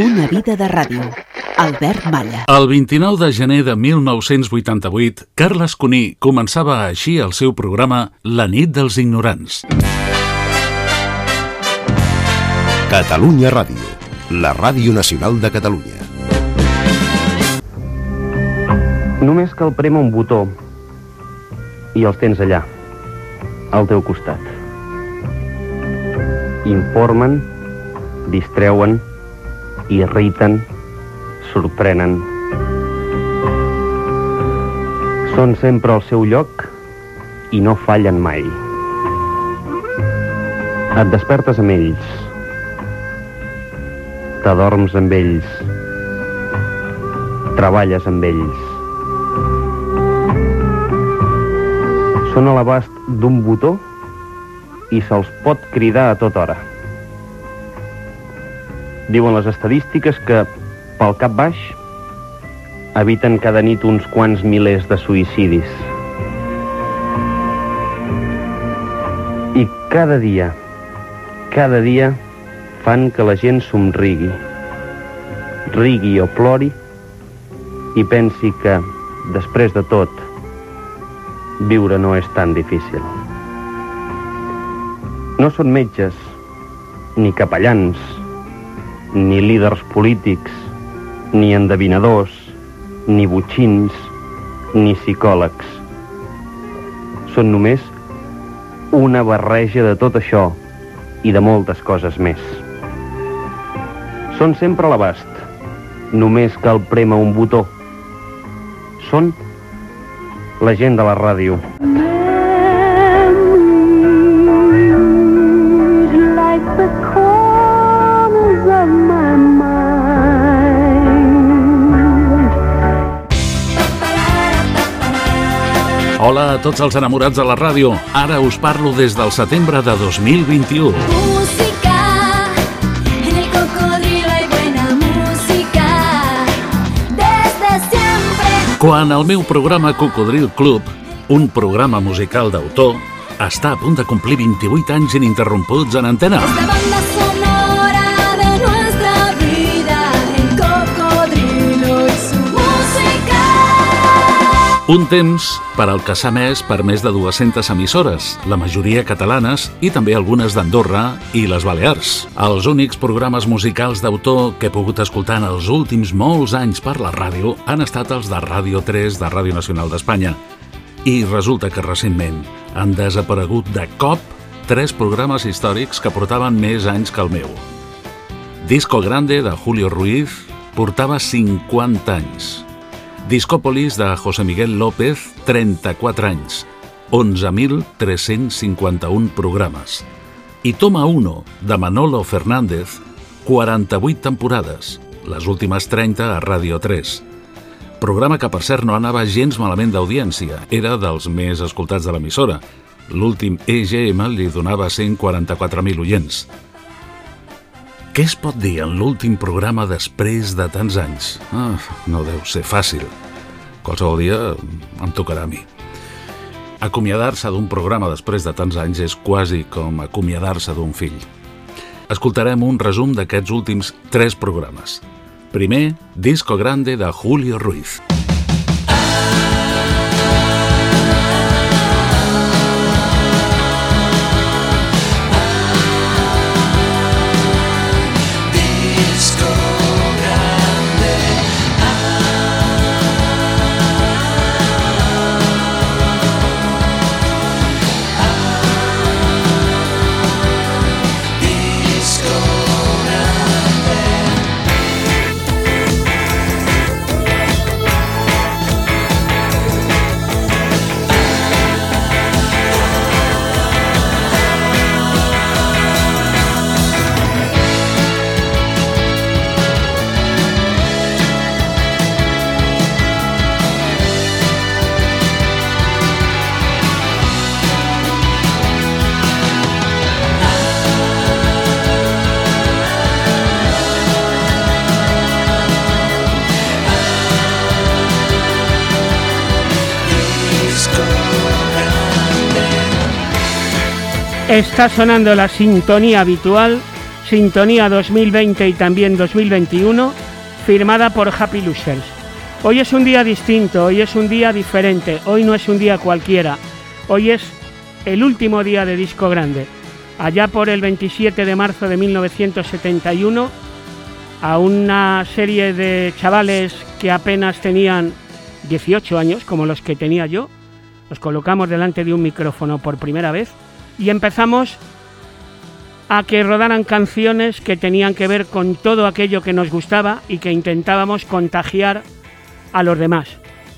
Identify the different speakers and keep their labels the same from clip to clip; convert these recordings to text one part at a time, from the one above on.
Speaker 1: Una vida de ràdio. Albert Malla.
Speaker 2: El 29 de gener de 1988, Carles Cuní començava així el seu programa La nit dels ignorants.
Speaker 3: Catalunya Ràdio, la ràdio nacional de Catalunya.
Speaker 4: Només cal prema un botó i els tens allà, al teu costat. Informen, distreuen, irriten, sorprenen. Són sempre al seu lloc i no fallen mai. Et despertes amb ells. T'adorms amb ells. Treballes amb ells. Són a l'abast d'un botó i se'ls pot cridar a tota hora. Diuen les estadístiques que, pel cap baix, eviten cada nit uns quants milers de suïcidis. I cada dia, cada dia, fan que la gent somrigui, rigui o plori i pensi que, després de tot, viure no és tan difícil. No són metges, ni capellans, ni líders polítics, ni endevinadors, ni butxins, ni psicòlegs. Són només una barreja de tot això i de moltes coses més. Són sempre a l'abast. Només cal prema un botó. Són la gent de la ràdio.
Speaker 2: Hola a tots els enamorats de la ràdio. Ara us parlo des del setembre de 2021.
Speaker 5: Música, en el cocodrilo hay buena música, desde siempre.
Speaker 2: Quan el meu programa Cocodril Club, un programa musical d'autor, està a punt de complir 28 anys ininterromputs en antena.
Speaker 5: La banda
Speaker 2: Un temps per al que s'ha emès per més de 200 emissores, la majoria catalanes i també algunes d'Andorra i les Balears. Els únics programes musicals d'autor que he pogut escoltar en els últims molts anys per la ràdio han estat els de Ràdio 3 de Ràdio Nacional d'Espanya. I resulta que recentment han desaparegut de cop tres programes històrics que portaven més anys que el meu. Disco Grande de Julio Ruiz portava 50 anys. Discòpolis de José Miguel López, 34 anys, 11.351 programes. I Toma 1, de Manolo Fernández, 48 temporades, les últimes 30 a Ràdio 3. Programa que, per cert, no anava gens malament d'audiència, era dels més escoltats de l'emissora. L'últim EGM li donava 144.000 oients. Què es pot dir en l'últim programa després de tants anys? Ah, no deu ser fàcil. Qualsevol dia em tocarà a mi. Acomiadar-se d'un programa després de tants anys és quasi com acomiadar-se d'un fill. Escoltarem un resum d'aquests últims tres programes. Primer, Disco Grande de Julio Ruiz.
Speaker 6: Está sonando la sintonía habitual Sintonía 2020 y también 2021, firmada por Happy Losers. Hoy es un día distinto, hoy es un día diferente, hoy no es un día cualquiera, hoy es el último día de disco grande. Allá por el 27 de marzo de 1971, a una serie de chavales que apenas tenían 18 años, como los que tenía yo, nos colocamos delante de un micrófono por primera vez y empezamos a que rodaran canciones que tenían que ver con todo aquello que nos gustaba y que intentábamos contagiar a los demás.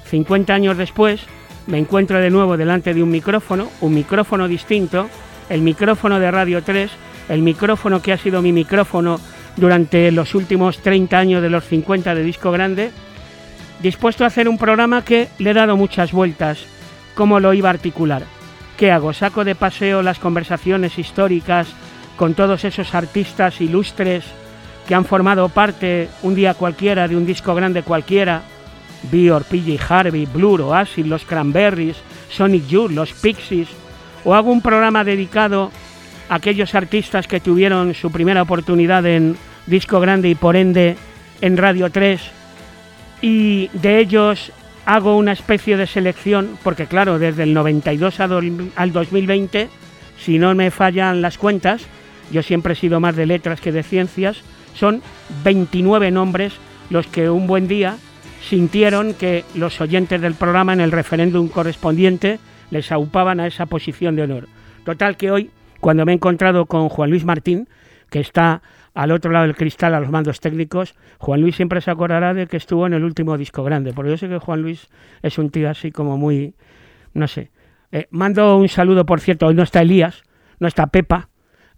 Speaker 6: 50 años después me encuentro de nuevo delante de un micrófono, un micrófono distinto, el micrófono de Radio 3, el micrófono que ha sido mi micrófono durante los últimos 30 años de los 50 de disco grande, dispuesto a hacer un programa que le he dado muchas vueltas, cómo lo iba a articular. ¿Qué hago? ¿Saco de paseo las conversaciones históricas con todos esos artistas ilustres que han formado parte un día cualquiera de un disco grande cualquiera, Bior, PJ Harvey, Blur, Oasis, los Cranberries, Sonic Youth, los Pixies, o hago un programa dedicado a aquellos artistas que tuvieron su primera oportunidad en disco grande y por ende en Radio 3 y de ellos hago una especie de selección porque claro, desde el 92 al 2020, si no me fallan las cuentas, yo siempre he sido más de letras que de ciencias, son 29 nombres los que un buen día sintieron que los oyentes del programa en el referéndum correspondiente les aupaban a esa posición de honor. Total que hoy, cuando me he encontrado con Juan Luis Martín, que está al otro lado del cristal a los mandos técnicos, Juan Luis siempre se acordará de que estuvo en el último disco grande, porque yo sé que Juan Luis es un tío así como muy, no sé. Eh, mando un saludo, por cierto, hoy no está Elías, no está Pepa,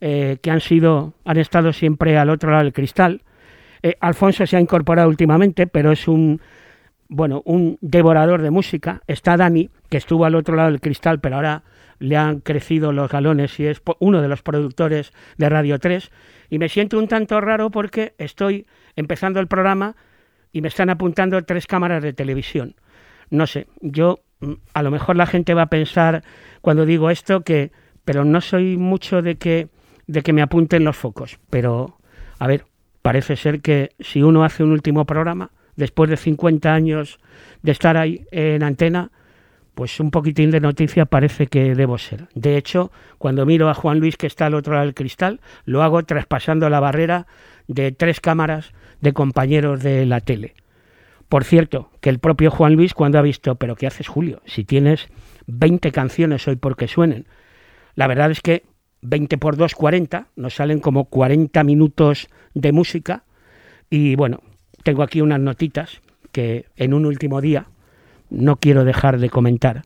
Speaker 6: eh, que han sido, han estado siempre al otro lado del cristal. Eh, Alfonso se ha incorporado últimamente, pero es un, bueno, un devorador de música. Está Dani, que estuvo al otro lado del cristal, pero ahora le han crecido los galones y es uno de los productores de Radio 3. Y me siento un tanto raro porque estoy empezando el programa y me están apuntando tres cámaras de televisión. No sé, yo mm, a lo mejor la gente va a pensar cuando digo esto que, pero no soy mucho de que de que me apunten los focos. Pero, a ver, parece ser que si uno hace un último programa, después de 50 años de estar ahí en antena, pues un poquitín de noticia parece que debo ser. De hecho, cuando miro a Juan Luis que está al otro lado del cristal, lo hago traspasando la barrera de tres cámaras de compañeros de la tele. Por cierto, que el propio Juan Luis cuando ha visto, pero ¿qué haces Julio? Si tienes 20 canciones hoy porque suenen. La verdad es que 20 por 2, 40, nos salen como 40 minutos de música y bueno, tengo aquí unas notitas que en un último día no quiero dejar de comentar.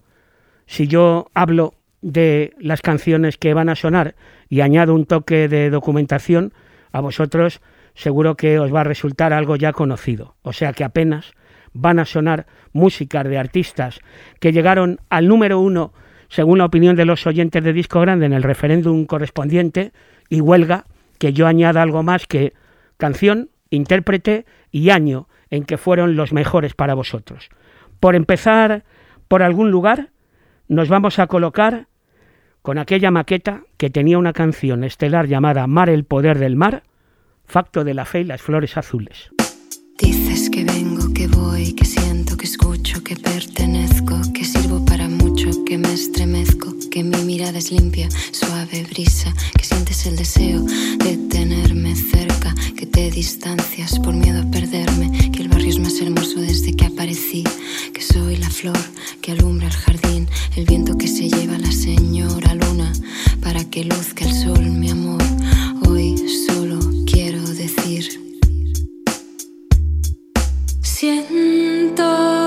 Speaker 6: Si yo hablo de las canciones que van a sonar y añado un toque de documentación, a vosotros seguro que os va a resultar algo ya conocido. O sea que apenas van a sonar músicas de artistas que llegaron al número uno según la opinión de los oyentes de Disco Grande en el referéndum correspondiente, y huelga que yo añada algo más que canción, intérprete y año en que fueron los mejores para vosotros. Por empezar por algún lugar, nos vamos a colocar con aquella maqueta que tenía una canción estelar llamada Mar el poder del mar, Facto de la fe y las flores azules.
Speaker 7: Dices que vengo, que voy, que siento, que escucho, que pertenezco, que sirvo que me estremezco, que mi mirada es limpia, suave brisa, que sientes el deseo de tenerme cerca, que te distancias por miedo a perderme, que el barrio es más hermoso desde que aparecí, que soy la flor que alumbra el jardín, el viento que se lleva la señora luna, para que luzca el sol, mi amor. Hoy solo quiero decir. Siento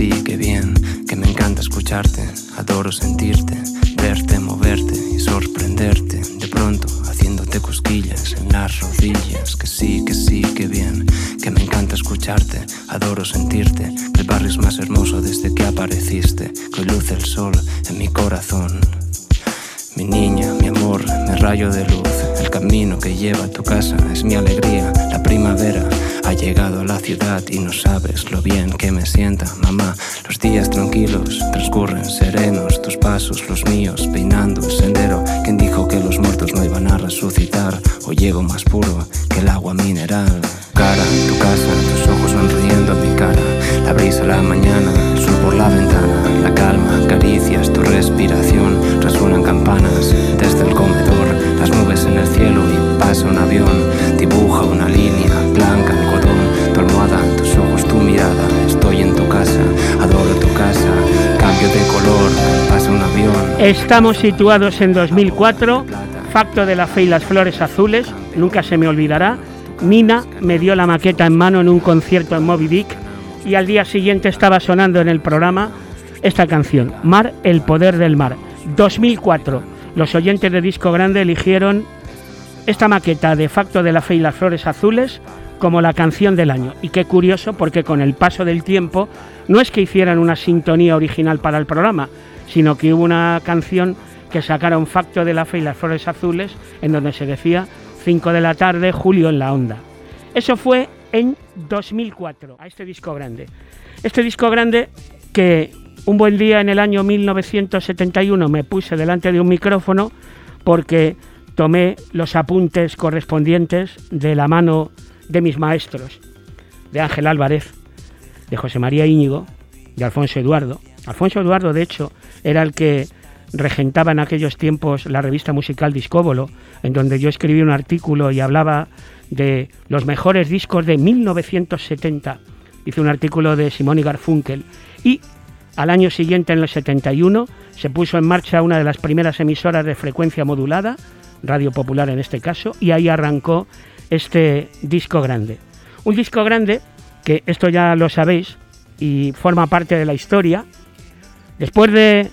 Speaker 8: sí, que bien, que me encanta escucharte, adoro sentirte, verte, moverte y sorprenderte, de pronto haciéndote cosquillas en las rodillas. Que sí, que sí, que bien, que me encanta escucharte, adoro sentirte, el barrio es más hermoso desde que apareciste, que luce el sol en mi corazón. mi niña, mi amor, mi rayo de luz. El camino que lleva a tu casa es mi alegría. La primavera ha llegado a la ciudad y no sabes lo bien que me sienta, mamá. Los días tranquilos transcurren serenos, tus pasos, los míos, peinando el sendero. ¿Quién dijo que los muertos no iban a resucitar? Hoy llego más puro que el agua mineral. Cara, tu casa, tus ojos sonriendo a mi cara. La brisa, la mañana, el sol por la ventana. La calma, caricias, tu respiración. Resuenan campanas desde el comedor. Las nubes en el cielo y pasa un avión. Dibuja una línea blanca, algodón. Tu almohada, tus ojos, tu mirada. Estoy en tu casa, adoro tu casa. Cambio de color, pasa un avión.
Speaker 6: Estamos situados en 2004, facto de la fe y las flores azules, nunca se me olvidará. Nina me dio la maqueta en mano en un concierto en Moby Dick y al día siguiente estaba sonando en el programa esta canción, Mar, el poder del mar. 2004, los oyentes de Disco Grande eligieron esta maqueta de facto de la fe y las flores azules como la canción del año. Y qué curioso porque con el paso del tiempo no es que hicieran una sintonía original para el programa, sino que hubo una canción que sacaron facto de la fe y las flores azules en donde se decía 5 de la tarde, Julio en la onda. Eso fue en 2004, a este disco grande. Este disco grande que un buen día en el año 1971 me puse delante de un micrófono porque tomé los apuntes correspondientes de la mano de mis maestros, de Ángel Álvarez, de José María Íñigo, de Alfonso Eduardo. Alfonso Eduardo, de hecho, era el que regentaba en aquellos tiempos la revista musical Discóbolo, en donde yo escribí un artículo y hablaba de los mejores discos de 1970. Hice un artículo de Simón y Garfunkel y al año siguiente, en el 71, se puso en marcha una de las primeras emisoras de frecuencia modulada, Radio Popular en este caso, y ahí arrancó este disco grande. Un disco grande que esto ya lo sabéis y forma parte de la historia. Después de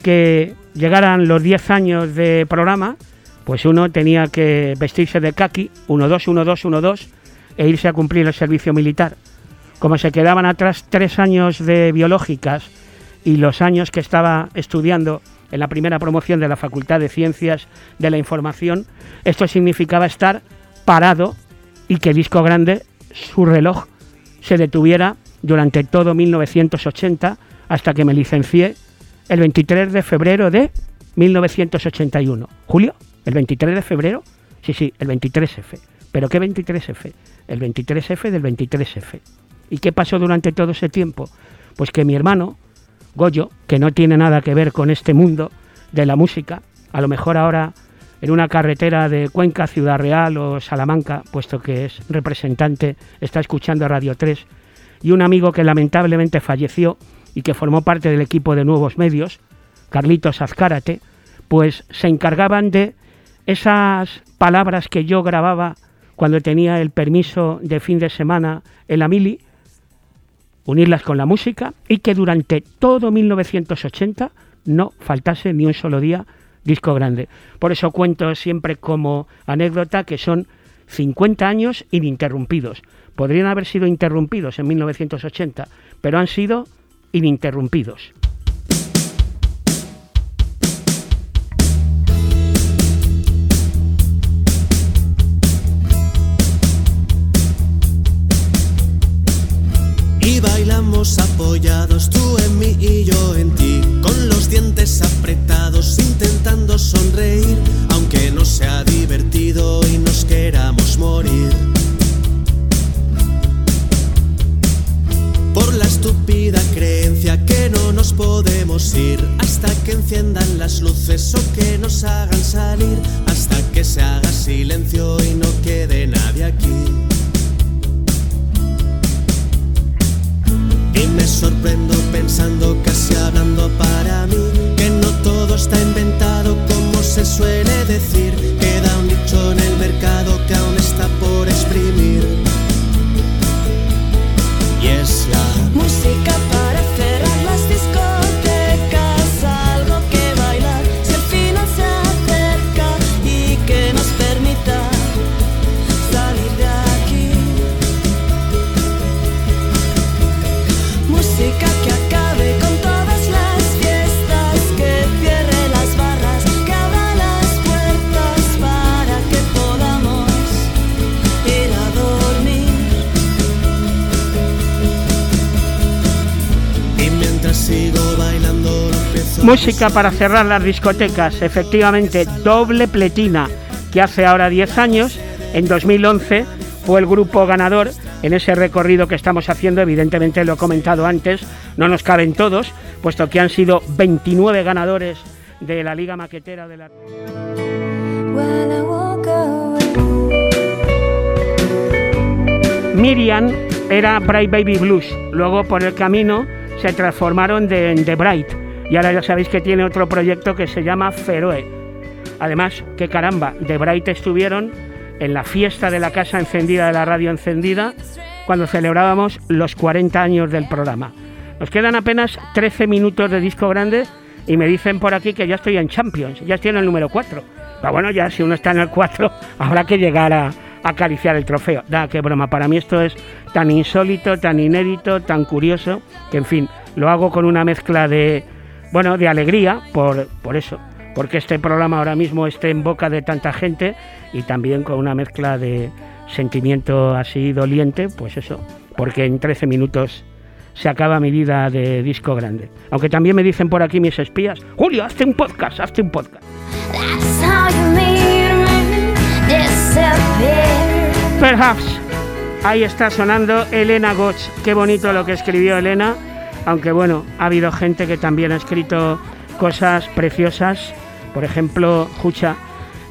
Speaker 6: que llegaran los 10 años de programa, pues uno tenía que vestirse de kaki, 1-2-1-2-1-2, e irse a cumplir el servicio militar. Como se quedaban atrás tres años de biológicas y los años que estaba estudiando en la primera promoción de la Facultad de Ciencias de la Información, esto significaba estar parado y que Disco Grande, su reloj, se detuviera durante todo 1980 hasta que me licencié el 23 de febrero de 1981. ¿Julio? ¿El 23 de febrero? Sí, sí, el 23F. ¿Pero qué 23F? El 23F del 23F. ¿Y qué pasó durante todo ese tiempo? Pues que mi hermano, Goyo, que no tiene nada que ver con este mundo de la música, a lo mejor ahora en una carretera de Cuenca, Ciudad Real o Salamanca, puesto que es representante, está escuchando Radio 3, y un amigo que lamentablemente falleció y que formó parte del equipo de nuevos medios, Carlitos Azcárate, pues se encargaban de esas palabras que yo grababa cuando tenía el permiso de fin de semana en la mili, unirlas con la música y que durante todo 1980 no faltase ni un solo día disco grande. Por eso cuento siempre como anécdota que son 50 años ininterrumpidos. Podrían haber sido interrumpidos en 1980, pero han sido ininterrumpidos.
Speaker 9: Y bailamos apoyados, tú en mí y yo en ti, dientes apretados, intentando sonreír, aunque no sea divertido y nos queramos morir. Por la estúpida creencia que no nos podemos ir hasta que enciendan las luces o que nos hagan salir, hasta que se haga silencio y no quede nadie aquí. Y me sorprendo pensando, casi hablando para mí, que no todo está inventado como se suele decir. Queda un dicho en el mercado que aún está
Speaker 5: Música para cerrar las discotecas,
Speaker 6: efectivamente, doble pletina, que hace ahora 10 años, en 2011, fue el grupo ganador en ese recorrido que estamos haciendo. Evidentemente, lo he comentado antes, no nos caben todos, puesto que han sido 29 ganadores de la Liga Maquetera de la. Miriam era Bright Baby Blues, luego por el camino se transformaron de, en The Bright y ahora ya sabéis que tiene otro proyecto que se llama Feroe. Además, que caramba, The Bright estuvieron en la fiesta de la casa encendida de la radio encendida cuando celebrábamos los 40 años del programa. Nos quedan apenas 13 minutos de disco grande y me dicen por aquí que ya estoy en Champions, ya estoy en el número 4. Pero bueno, ya si uno está en el 4, habrá que llegar a, acariciar el trofeo. Da, qué broma, para mí esto es tan insólito, tan inédito, tan curioso, que en fin, lo hago con una mezcla de, bueno, de alegría por, por eso, porque este programa ahora mismo esté en boca de tanta gente y también con una mezcla de sentimiento así doliente, pues eso, porque en 13 minutos se acaba mi vida de disco grande. Aunque también me dicen por aquí mis espías, Julio, hazte un podcast, hazte un podcast. Perhaps. Ahí está sonando Elena Gotch. Qué bonito lo que escribió Elena. Aunque bueno, ha habido gente que también ha escrito cosas preciosas. Por ejemplo, Jucha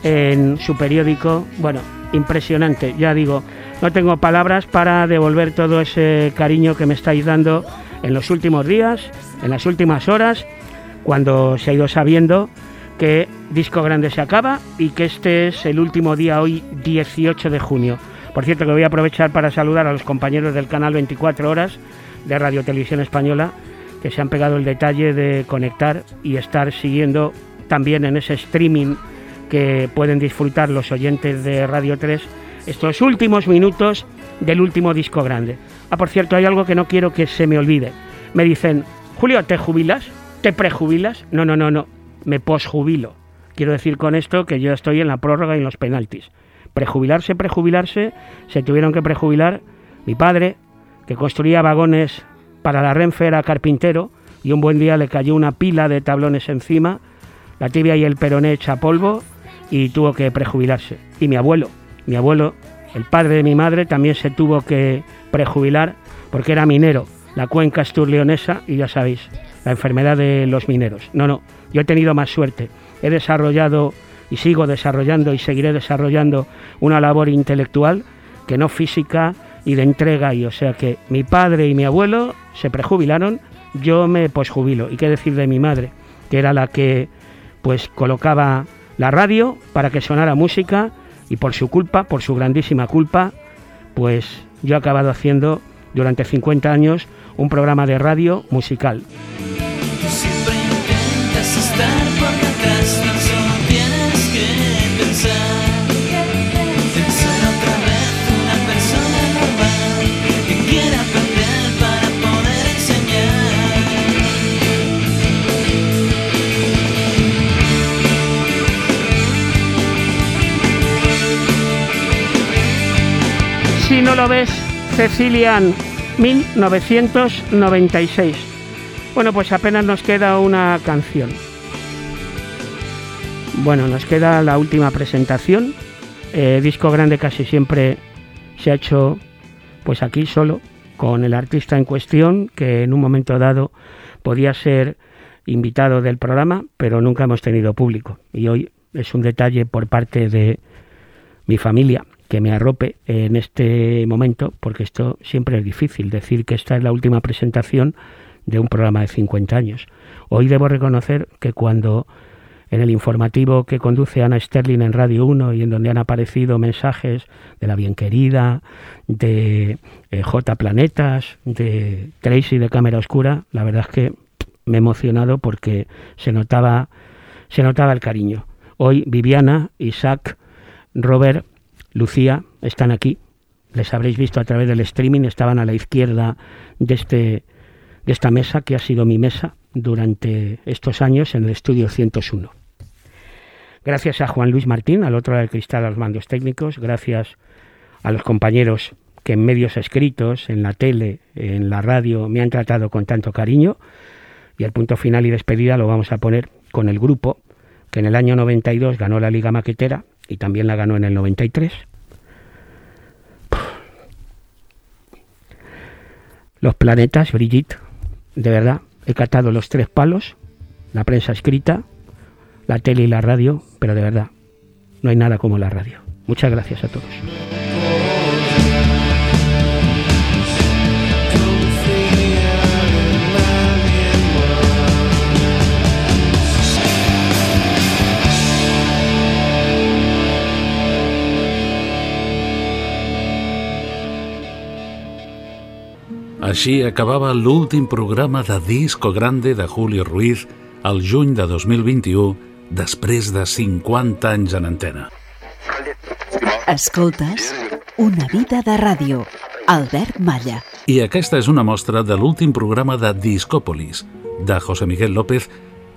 Speaker 6: en su periódico. Bueno, impresionante. Ya digo, no tengo palabras para devolver todo ese cariño que me estáis dando en los últimos días, en las últimas horas, cuando se ha ido sabiendo que Disco Grande se acaba y que este es el último día hoy, 18 de junio. Por cierto, que voy a aprovechar para saludar a los compañeros del canal 24 Horas de Radio Televisión Española que se han pegado el detalle de conectar y estar siguiendo también en ese streaming que pueden disfrutar los oyentes de Radio 3 estos últimos minutos del último disco grande. Ah, por cierto, hay algo que no quiero que se me olvide. Me dicen, Julio, ¿te jubilas? ¿Te prejubilas? No, no, no, no. Me posjubilo. Quiero decir con esto que yo estoy en la prórroga y en los penaltis prejubilarse, prejubilarse, se tuvieron que prejubilar mi padre, que construía vagones para la Renfe, era carpintero, y un buen día le cayó una pila de tablones encima, la tibia y el peroné echa polvo, y tuvo que prejubilarse. Y mi abuelo, mi abuelo, el padre de mi madre, también se tuvo que prejubilar porque era minero, la cuenca asturleonesa, y ya sabéis, la enfermedad de los mineros. No, no, yo he tenido más suerte. He desarrollado y sigo desarrollando y seguiré desarrollando una labor intelectual que no física y de entrega y o sea que mi padre y mi abuelo se prejubilaron, yo me posjubilo y qué decir de mi madre, que era la que pues colocaba la radio para que sonara música y por su culpa, por su grandísima culpa, pues yo he acabado haciendo durante 50 años un programa de radio musical. No lo ves, Cecilian, 1996. Bueno, pues apenas nos queda una canción. Bueno, nos queda la última presentación. Eh, disco grande casi siempre se ha hecho pues aquí solo, con el artista en cuestión, que en un momento dado podía ser invitado del programa, pero nunca hemos tenido público. Y hoy es un detalle por parte de mi familia que me arrope en este momento, porque esto siempre es difícil, decir que esta es la última presentación de un programa de 50 años. Hoy debo reconocer que cuando en el informativo que conduce Ana Sterling en Radio 1 y en donde han aparecido mensajes de la bien querida, de eh, J Planetas, de Tracy de Cámara Oscura, la verdad es que me he emocionado porque se notaba, se notaba el cariño. Hoy Viviana, Isaac, Robert, Lucía están aquí. Les habréis visto a través del streaming, estaban a la izquierda de, este, de esta mesa, que ha sido mi mesa durante estos años en el estudio 101. Gracias a Juan Luis Martín, al otro lado del cristal, a los mandos técnicos, gracias a los compañeros que en medios escritos, en la tele, en la radio, me han tratado con tanto cariño Y el punto final y despedida lo vamos a poner con el grupo que en el año 92 ganó la Liga Maquetera y también la ganó en el 93. Los planetas, Brigitte, de verdad, he catado los tres palos, la prensa escrita, la tele y la radio, pero de verdad, no hay nada como la radio. Muchas gracias a todos.
Speaker 2: Així acabava l'últim programa de Disco Grande de Julio Ruiz al juny de 2021, després de 50 anys en antena.
Speaker 1: Escoltes Una vida de ràdio. Albert Malla.
Speaker 2: I aquesta és una mostra de l'últim programa de Discòpolis, de José Miguel López,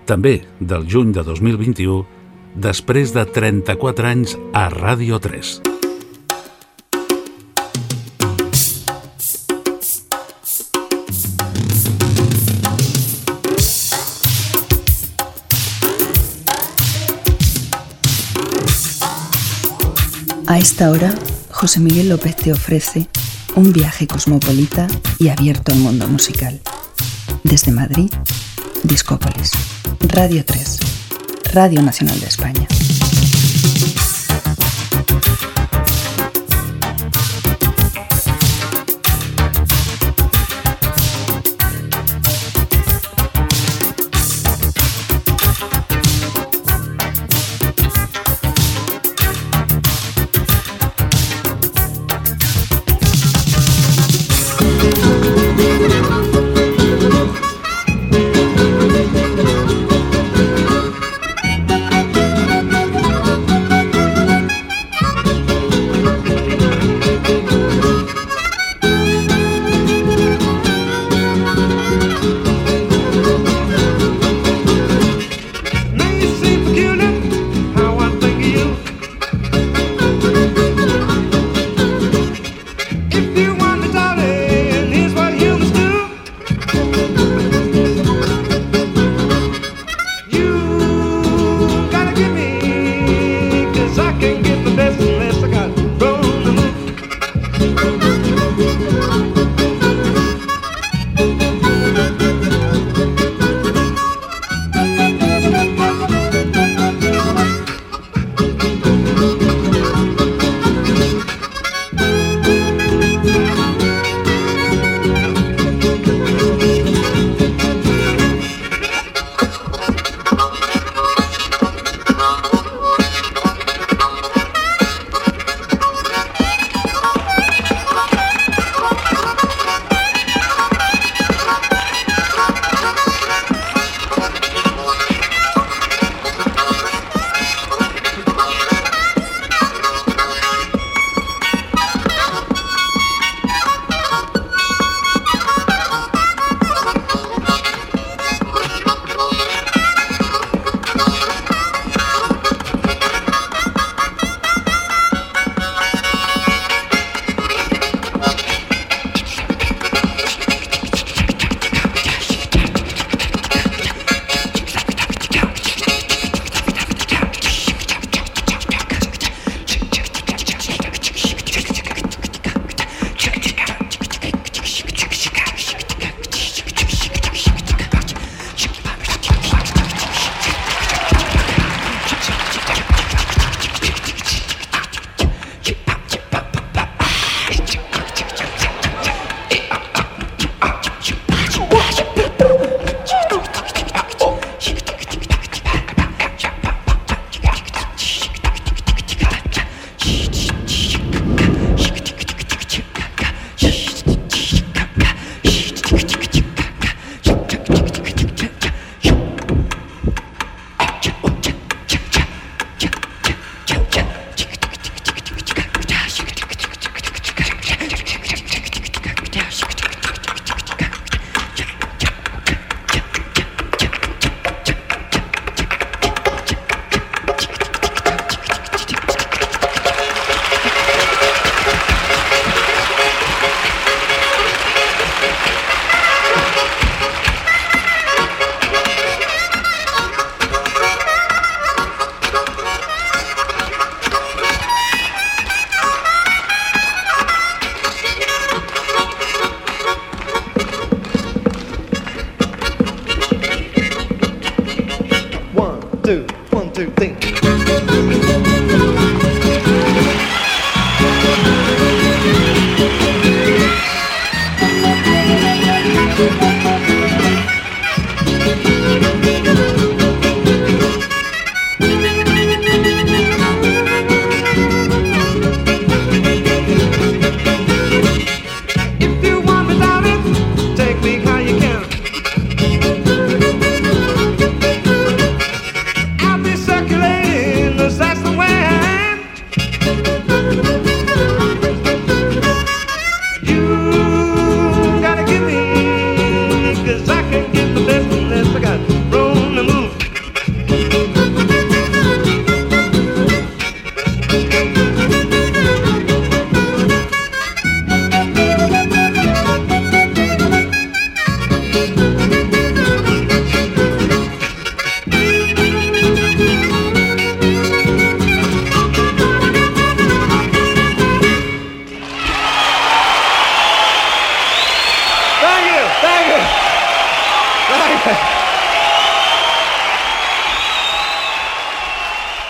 Speaker 2: també del juny de 2021, després de 34 anys a Ràdio 3.
Speaker 10: A esta hora, José Miguel López te ofrece un viaje cosmopolita y abierto al mundo musical. Desde Madrid, Discópolis, Radio 3, Radio Nacional de España.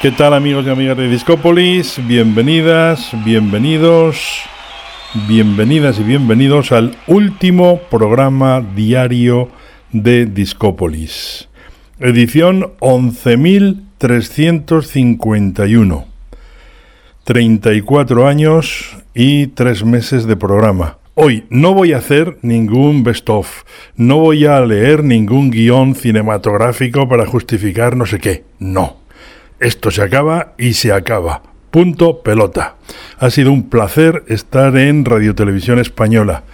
Speaker 11: ¿Qué tal amigos y amigas de Discópolis? Bienvenidas, bienvenidos, bienvenidas y bienvenidos al último programa diario de Discópolis. Edición 11.351. 34 años y 3 meses de programa. Hoy no voy a hacer ningún best-of, no voy a leer ningún guion cinematográfico para justificar no sé qué, no. Esto se acaba y se acaba. Punto pelota. Ha sido un placer estar en Radio Televisión Española.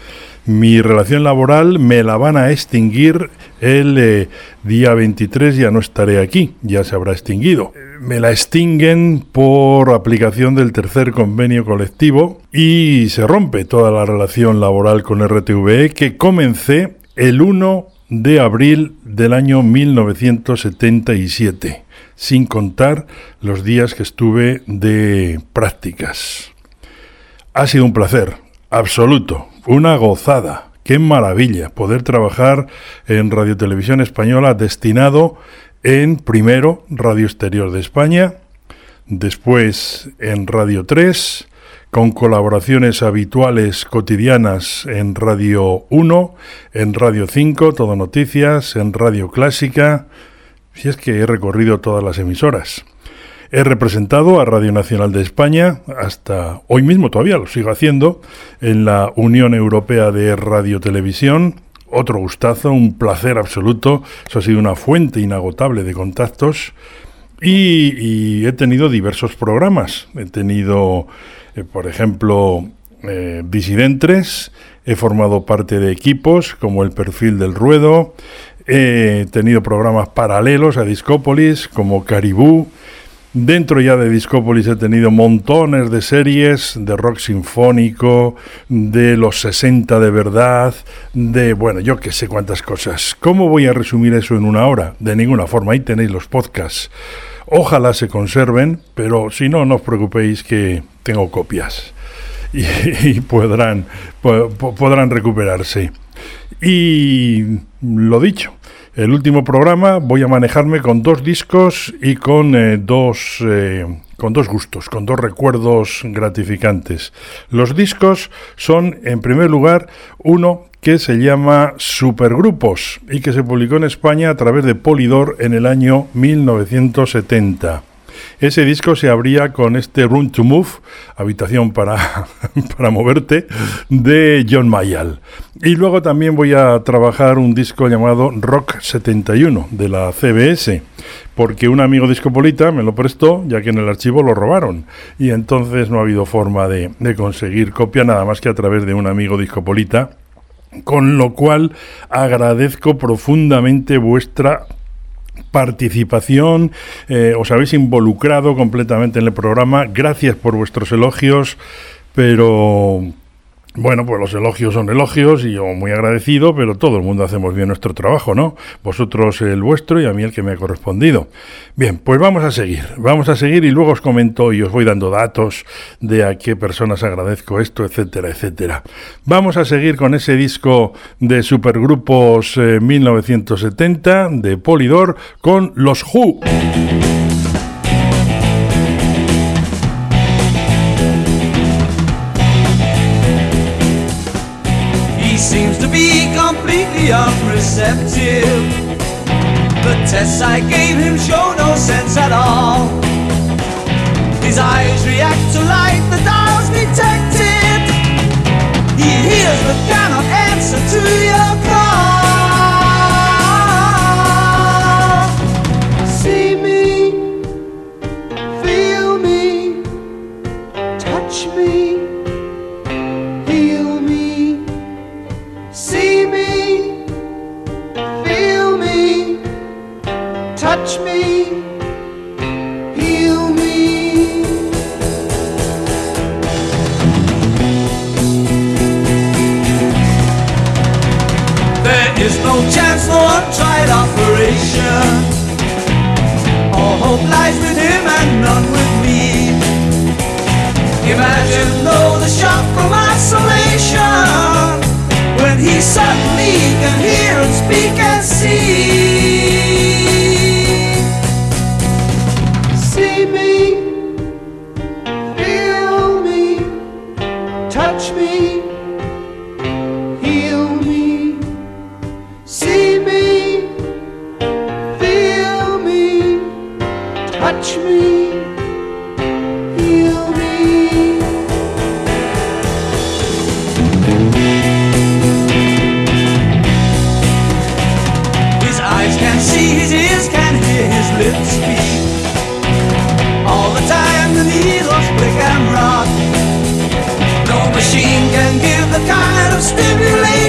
Speaker 11: Mi relación laboral me la van a extinguir el eh, día 23, ya no estaré aquí, ya se habrá extinguido. Me la extinguen por aplicación del tercer convenio colectivo y se rompe toda la relación laboral con RTVE que comencé el 1 de abril del año 1977, sin contar los días que estuve de prácticas. Ha sido un placer, absoluto, una gozada. Qué maravilla poder trabajar en Radio Televisión Española destinado en primero Radio Exterior de España, después en Radio 3, con colaboraciones habituales cotidianas en Radio 1, en Radio 5, Todo Noticias, en Radio Clásica, si es que he recorrido todas las emisoras. He representado a Radio Nacional de España, hasta hoy mismo todavía lo sigo haciendo, en la Unión Europea de Radio Televisión. Otro gustazo, un placer absoluto. Eso ha sido una fuente inagotable de contactos. Y, y he tenido diversos programas. He tenido, eh, por ejemplo, eh, Disidentes. He formado parte de equipos como el Perfil del Ruedo. He tenido programas paralelos a Discópolis como Caribú. Dentro ya de Discópolis he tenido montones de series de rock sinfónico, de los 60 de verdad, de, bueno, yo que sé cuántas cosas. ¿Cómo voy a resumir eso en una hora? De ninguna forma, ahí tenéis los podcasts. Ojalá se conserven, pero si no, no os preocupéis que tengo copias y, podrán, po- po- podrán recuperarse. Y lo dicho, el último programa voy a manejarme con dos discos y con eh, dos eh, con dos gustos, con dos recuerdos gratificantes. Los discos son, en primer lugar, uno que se llama Supergrupos y que se publicó en España a través de Polydor en el año 1970. Ese disco se abría con este Room to Move, habitación para, para moverte, de John Mayall. Y luego también voy a trabajar un disco llamado Rock 71 de la CBS, porque un amigo discopolita me lo prestó, ya que en el archivo lo robaron. Y entonces no ha habido forma de, de conseguir copia nada más que a través de un amigo discopolita. Con lo cual agradezco profundamente vuestra participación, eh, os habéis involucrado completamente en el programa, gracias por vuestros elogios, pero bueno, pues los elogios son elogios y yo muy agradecido, pero todo el mundo hacemos bien nuestro trabajo, ¿no? Vosotros el vuestro y a mí el que me ha correspondido. Bien, pues vamos a seguir, vamos a seguir y luego os comento y os voy dando datos de a qué personas agradezco esto, etcétera, etcétera. Vamos a seguir con ese disco de supergrupos eh, 1970 de Polydor con los Who.
Speaker 5: Tests I gave him show no sense at all. His eyes hope lies with him and none with me. Imagine though the shock from isolation when he suddenly can hear and speak and see. See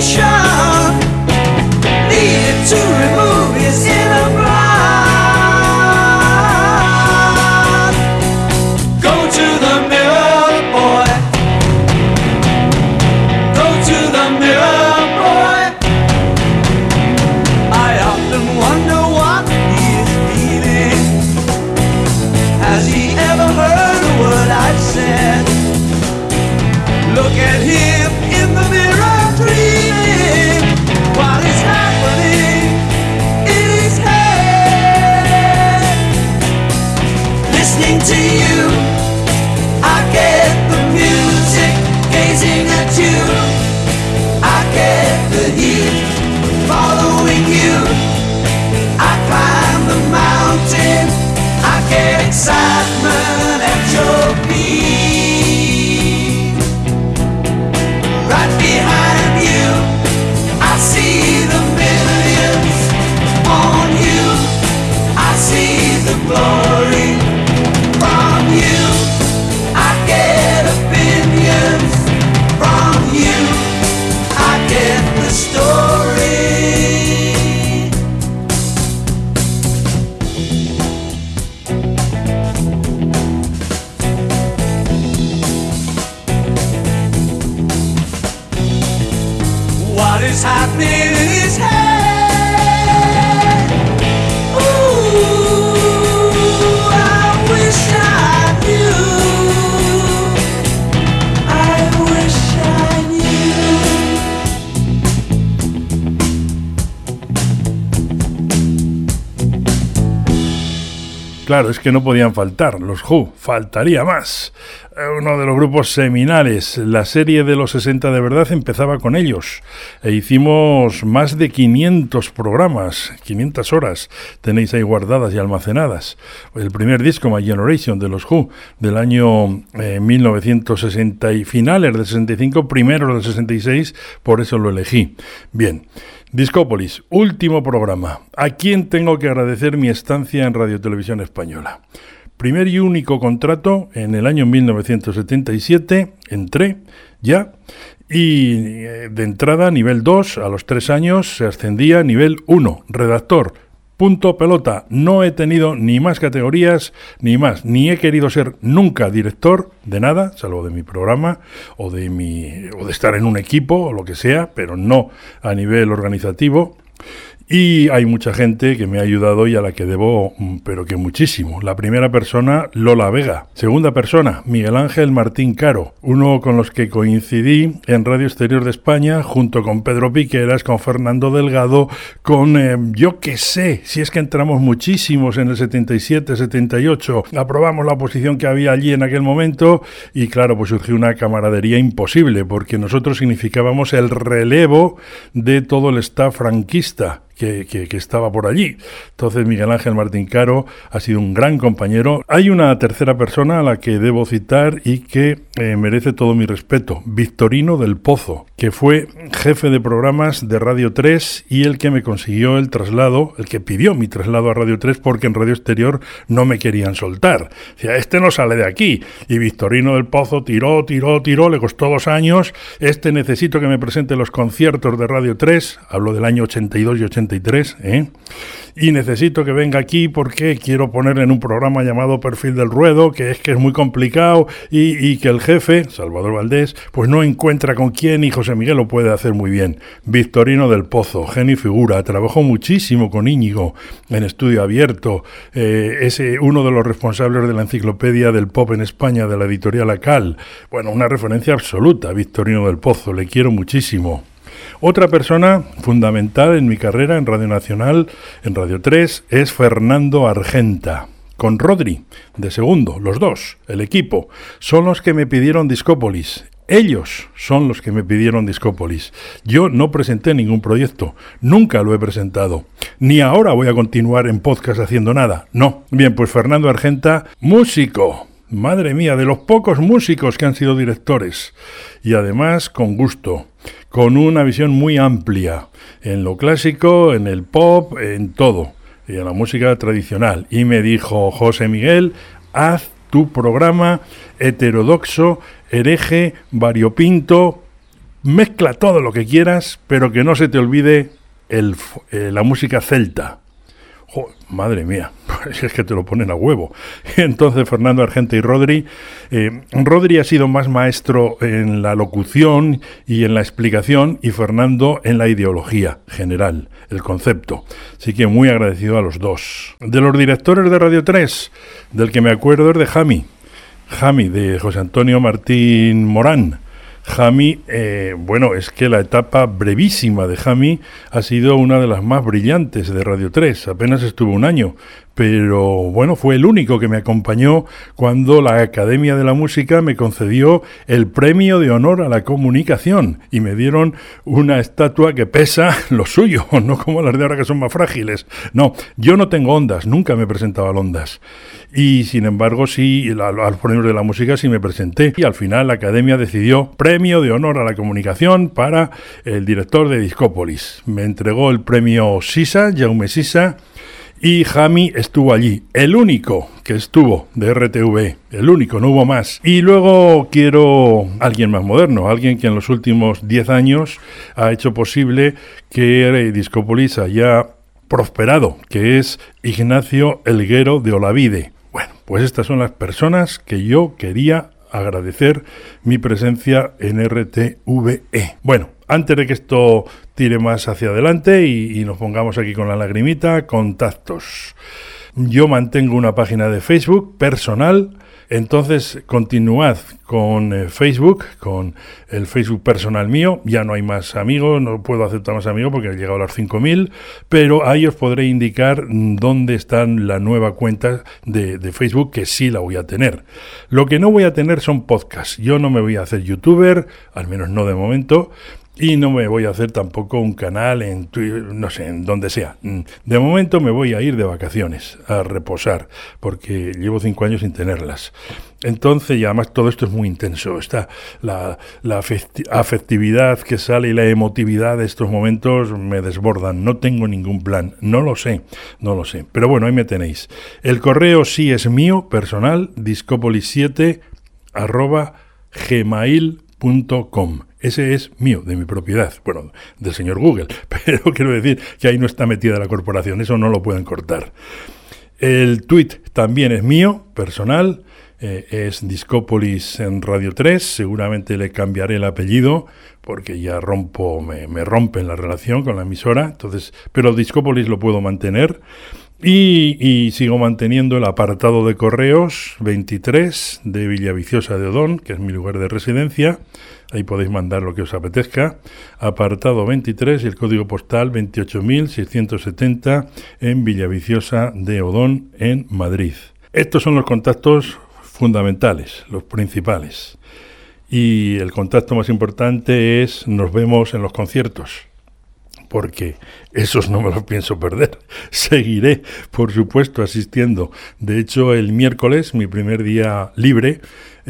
Speaker 12: show. Que no podían faltar los Who, faltaría más. Eh, Uno de los grupos seminales, la serie de los 60 de verdad empezaba con ellos. E hicimos más de 500 programas, 500 horas tenéis ahí guardadas y almacenadas. El primer disco, My Generation, de los Who, del año eh, 1960 y finales del 65, primeros del 66, por eso lo elegí. Bien. Discópolis, último programa. ¿A quién tengo que agradecer mi estancia en Radio Televisión Española? Primer y único contrato en el año 1977, entré ya y eh, de entrada nivel 2, a los 3 años se ascendía a nivel 1, redactor. Punto pelota, no he tenido ni más categorías ni más, ni he querido ser nunca director de nada, salvo de mi programa o de mi o de estar en un equipo o lo que sea, pero no a nivel organizativo.
Speaker 11: Y hay mucha gente que me ha ayudado y a la que debo, mm, pero que muchísimo. La primera persona, Lola Vega. Segunda persona, Miguel Ángel Martín Caro, uno con los que coincidí en Radio Exterior de España, junto con Pedro Piqueras, con Fernando Delgado, con eh, yo que sé, si es que entramos muchísimos en el 77, 78, aprobamos la oposición que había allí en aquel momento y claro, pues surgió una camaradería imposible, porque nosotros significábamos el relevo de todo el staff franquista que, estaba por allí. Entonces Miguel Ángel Martín Caro ha sido un gran compañero. Hay una tercera persona a la que debo citar y que eh, merece todo mi respeto, Victorino del Pozo, que fue jefe de programas de Radio 3 y el que me consiguió el traslado, el que pidió mi traslado a Radio 3 porque en Radio Exterior no me querían soltar. Decía, este no sale de aquí. Y Victorino del Pozo tiró, tiró, tiró, le costó dos años. Este necesito que me presente los conciertos de Radio 3, hablo del año 82 y 83 ¿eh? y necesito que venga aquí porque quiero ponerle en un programa llamado Perfil del Ruedo, que es que es muy complicado y, que el jefe, Salvador Valdés, pues no encuentra con quién y José Miguel lo puede hacer muy bien. Victorino del Pozo, genio figura, trabajó muchísimo con Íñigo en estudio abierto, eh, es uno de los responsables de la enciclopedia del pop en España de la editorial Acal. Bueno, una referencia absoluta, Victorino del Pozo, le quiero muchísimo. Otra persona fundamental en mi carrera en Radio Nacional, en Radio 3, es Fernando Argenta con Rodri, de segundo, los dos, el equipo, son los que me pidieron Discópolis. Ellos son los que me pidieron Discópolis. Yo no presenté ningún proyecto, nunca lo he presentado, ni ahora voy a continuar en podcast haciendo nada, no. Bien, pues Fernando Argenta, músico, madre mía, de los pocos músicos que han sido directores, y además con gusto con una visión muy amplia en lo clásico, en el pop, en todo, y en la música tradicional. Y me dijo, José Miguel, haz tu programa heterodoxo, hereje, variopinto, mezcla todo lo que quieras, pero que no se te olvide el, eh, la música celta madre mía, es que te lo ponen a huevo. Entonces Fernando Argente y Rodri, eh, Rodri ha sido más maestro en la locución y en la explicación y Fernando en la ideología general, el concepto. Así que muy agradecido a los dos. De los directores de Radio 3, del que me acuerdo es de Jami, Jami, de José Antonio Martín Morán Jami, eh, bueno, es que la etapa brevísima de Jami ha sido una de las más brillantes de Radio 3. Apenas estuvo un año, pero bueno, fue el único que me acompañó cuando la Academia de la Música me concedió el premio de honor a la comunicación y me dieron una estatua que pesa lo suyo, no como las de ahora que son más frágiles. No, yo no tengo ondas, nunca me presentaba al ondas. Y sin embargo, sí, a los premios de la música sí me presenté. Y al final la Academia decidió premio de honor a la comunicación para el director de Discópolis. Me entregó el premio Sisa, Jaume Sisa, y Jami estuvo allí, el único que estuvo de RTV, el único, no hubo más. Y luego quiero alguien más moderno, alguien que en los últimos 10 años ha hecho posible que Discópolis haya prosperado, que es Ignacio Elguero de Olavide. Bueno, pues estas son las personas que yo quería agradecer mi presencia en RTVE. Bueno, antes de que esto tire más hacia adelante y, nos pongamos aquí con la lagrimita, contactos. Yo mantengo una página de Facebook personal, entonces continuad con eh, Facebook, con el Facebook personal mío. Ya no hay más amigos, no puedo aceptar más amigos porque he llegado a los 5.000, pero ahí os podré indicar dónde está la nueva cuenta de, de, Facebook que sí la voy a tener. Lo que no voy a tener son podcasts. Yo no me voy a hacer youtuber, al menos no de momento. Y no me voy a hacer tampoco un canal en Twitter, no sé, en donde sea. Mm, de momento me voy a ir de vacaciones, a reposar, porque llevo cinco años sin tenerlas. Entonces, y además todo esto es muy intenso. Está la, afectividad que sale y la emotividad de estos momentos me desbordan. No tengo ningún plan. No lo sé, no lo sé. Pero bueno, ahí me tenéis. El correo sí es mío, personal, discopolis7 arroba gmail.com. Ese es mío, de mi propiedad, bueno, del señor Google, pero quiero decir que ahí no está metida la corporación, eso no lo pueden cortar. El tweet también es mío, personal, eh, es Discópolis en Radio 3. Seguramente le cambiaré el apellido porque ya rompo, me, me rompen la relación con la emisora. Entonces, pero Discópolis lo puedo mantener. Y, sigo manteniendo el apartado de correos 23 de Villaviciosa de Odón, que es mi lugar de residencia. Ahí podéis mandar lo que os apetezca. Apartado 23 y el código postal 28.670 en Villaviciosa de Odón, en Madrid. Estos son los contactos fundamentales, los principales. Y el contacto más importante es nos vemos en los conciertos porque esos no me los pienso perder. Seguiré, por supuesto, asistiendo. De hecho, el miércoles, mi primer día libre,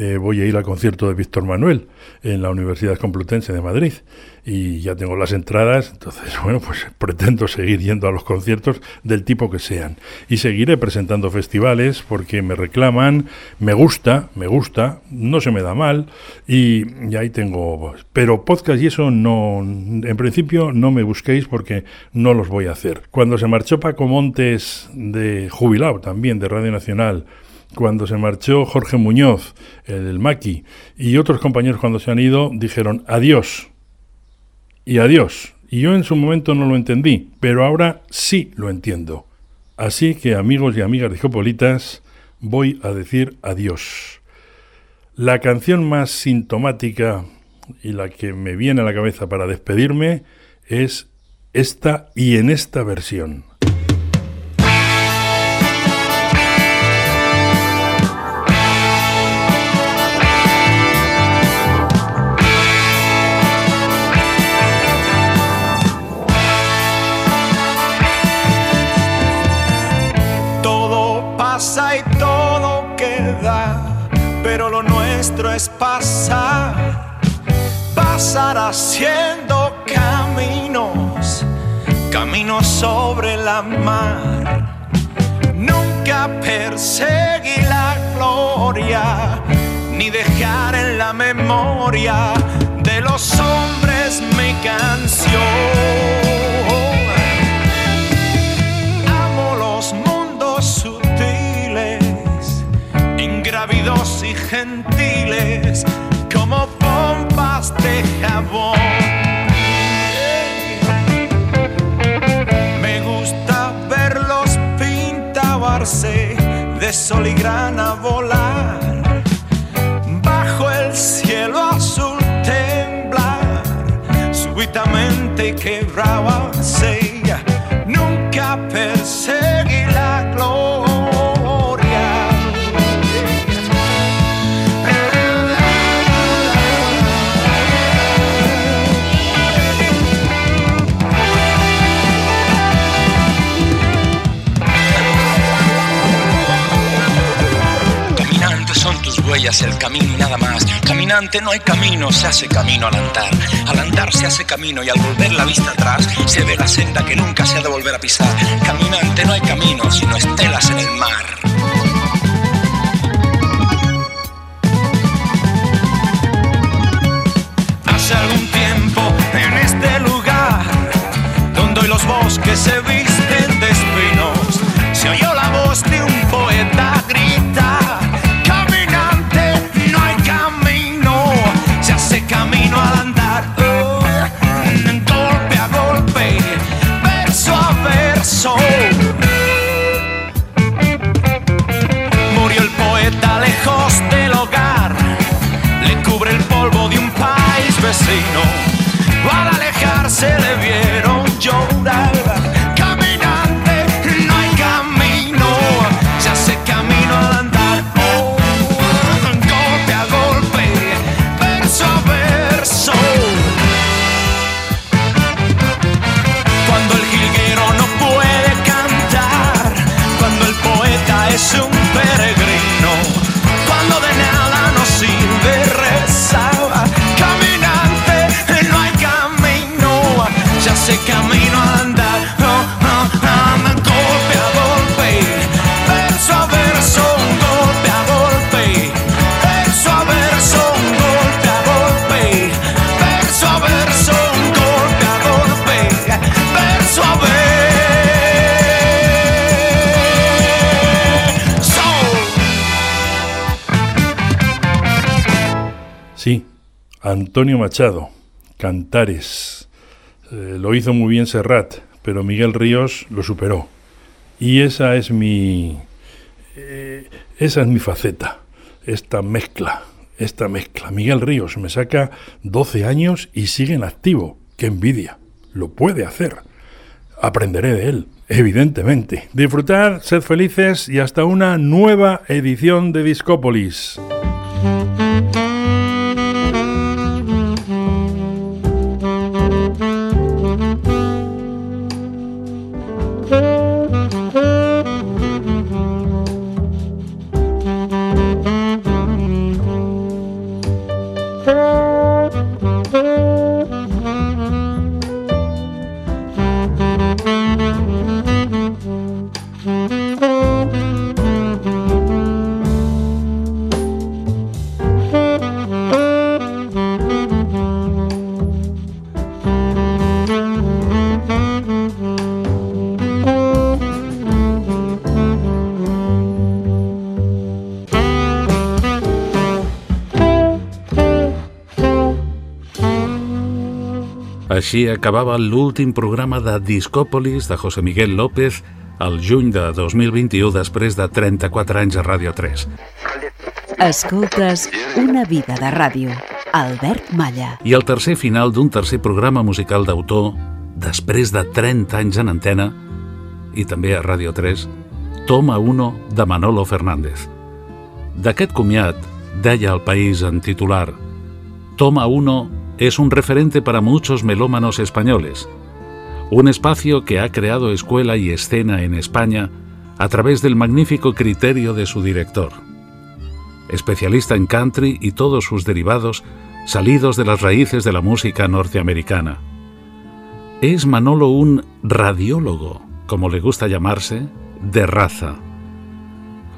Speaker 11: eh, voy a ir al concierto de Víctor Manuel en la Universidad Complutense de Madrid y ya tengo las entradas, entonces bueno, pues pretendo seguir yendo a los conciertos del tipo que sean y seguiré presentando festivales porque me reclaman, me gusta, me gusta, no se me da mal y, y ahí tengo, pero podcast y eso no, en principio no me busquéis porque no los voy a hacer. Cuando se marchó Paco Montes de jubilado también de Radio Nacional, cuando se marchó Jorge Muñoz, el Maki, y otros compañeros cuando se han ido, dijeron adiós y adiós. Y yo en su momento no lo entendí, pero ahora sí lo entiendo. Así que amigos y amigas de Geopolitas, voy a decir adiós. La canción más sintomática y la que me viene a la cabeza para despedirme es esta y en esta versión.
Speaker 12: Es pasar, pasar haciendo caminos, caminos sobre la mar. Nunca perseguir la gloria, ni dejar en la memoria de los hombres mi canción. Ingrávidos y gentiles, como pompas de jabón. Me gusta verlos pintarse de sol y grana volar, bajo el cielo azul temblar, súbitamente y.
Speaker 13: huellas, el camino y nada más. Caminante no hay camino, se hace camino al andar. Al andar se hace camino y al volver la vista atrás se ve la senda que nunca se ha de volver a pisar. Caminante no hay camino, sino estelas en el mar.
Speaker 12: Hace algún tiempo en este lugar, donde hoy los bosques se visten vecino. Al alejarse le vieron
Speaker 11: Antonio Machado, Cantares. Eh, lo hizo muy bien Serrat, pero Miguel Ríos lo superó. Y esa es mi. eh, esa es mi faceta, esta mezcla, esta mezcla. Miguel Ríos me saca 12 años y sigue en activo. ¡Qué envidia! Lo puede hacer. Aprenderé de él, evidentemente. Disfrutar, sed felices y hasta una nueva edición de Discópolis.
Speaker 2: Així acabava l'últim programa de Discòpolis de José Miguel López al juny de 2021 després de 34 anys a Ràdio 3.
Speaker 1: Escoltes Una vida de ràdio. Albert Malla.
Speaker 2: I el tercer final d'un tercer programa musical d'autor després de 30 anys en antena i també a Ràdio 3, Toma 1 de Manolo Fernández. D'aquest comiat, deia el país en titular, Toma 1 es un referente para muchos melómanos españoles, un espacio que ha creado escuela y escena en España a través del magnífico criterio de su director. Especialista en country y todos sus derivados salidos de las raíces de la música norteamericana. Es Manolo un radiólogo, como le gusta llamarse, de raza.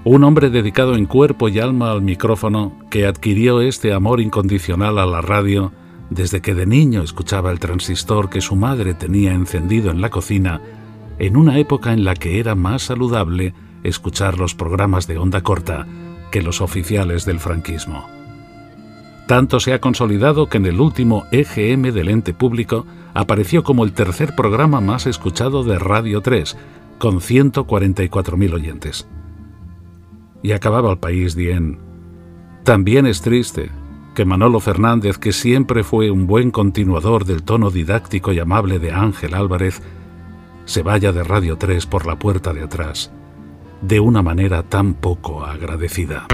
Speaker 2: Un hombre dedicado en cuerpo y alma al micrófono que adquirió este amor incondicional a la radio desde que de niño escuchaba el transistor que su madre tenía encendido en la cocina en una época en la que era más saludable escuchar los programas de onda corta que los oficiales del franquismo. Tanto se ha consolidado que en el último EGM del ente público apareció como el tercer programa más escuchado de Radio 3, con 144.000 oyentes. Y acababa el país bien. También es triste que Manolo Fernández, que siempre fue un buen continuador del tono didáctico y amable de Ángel Álvarez, se vaya de Radio 3 por la puerta de atrás, de una manera tan poco agradecida.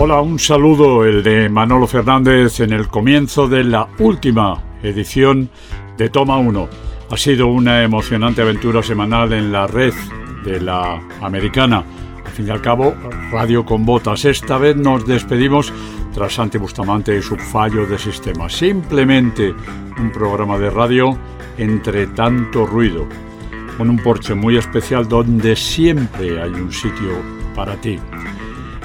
Speaker 14: Hola, un saludo, el de Manolo Fernández en el comienzo de la última edición de Toma 1. Ha sido una emocionante aventura semanal en la red de la americana. Al fin y al cabo, Radio con Botas. Esta vez nos despedimos tras Santi Bustamante y su fallo de sistema. Simplemente un programa de radio entre tanto ruido, con un porche muy especial donde siempre hay un sitio para ti.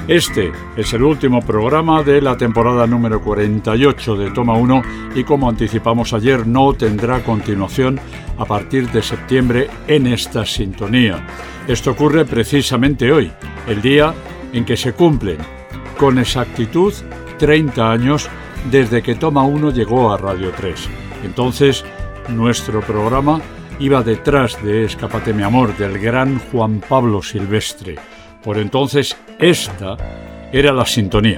Speaker 14: Este es el último programa de la temporada número 48 de Toma 1 y como anticipamos ayer no tendrá continuación a partir de septiembre en esta sintonía. Esto ocurre precisamente hoy, el día en que se cumplen con exactitud 30 años desde que Toma 1 llegó a Radio 3. Entonces, nuestro programa iba detrás de Escapate mi amor del gran Juan Pablo Silvestre. Por entonces, esta era la sintonía.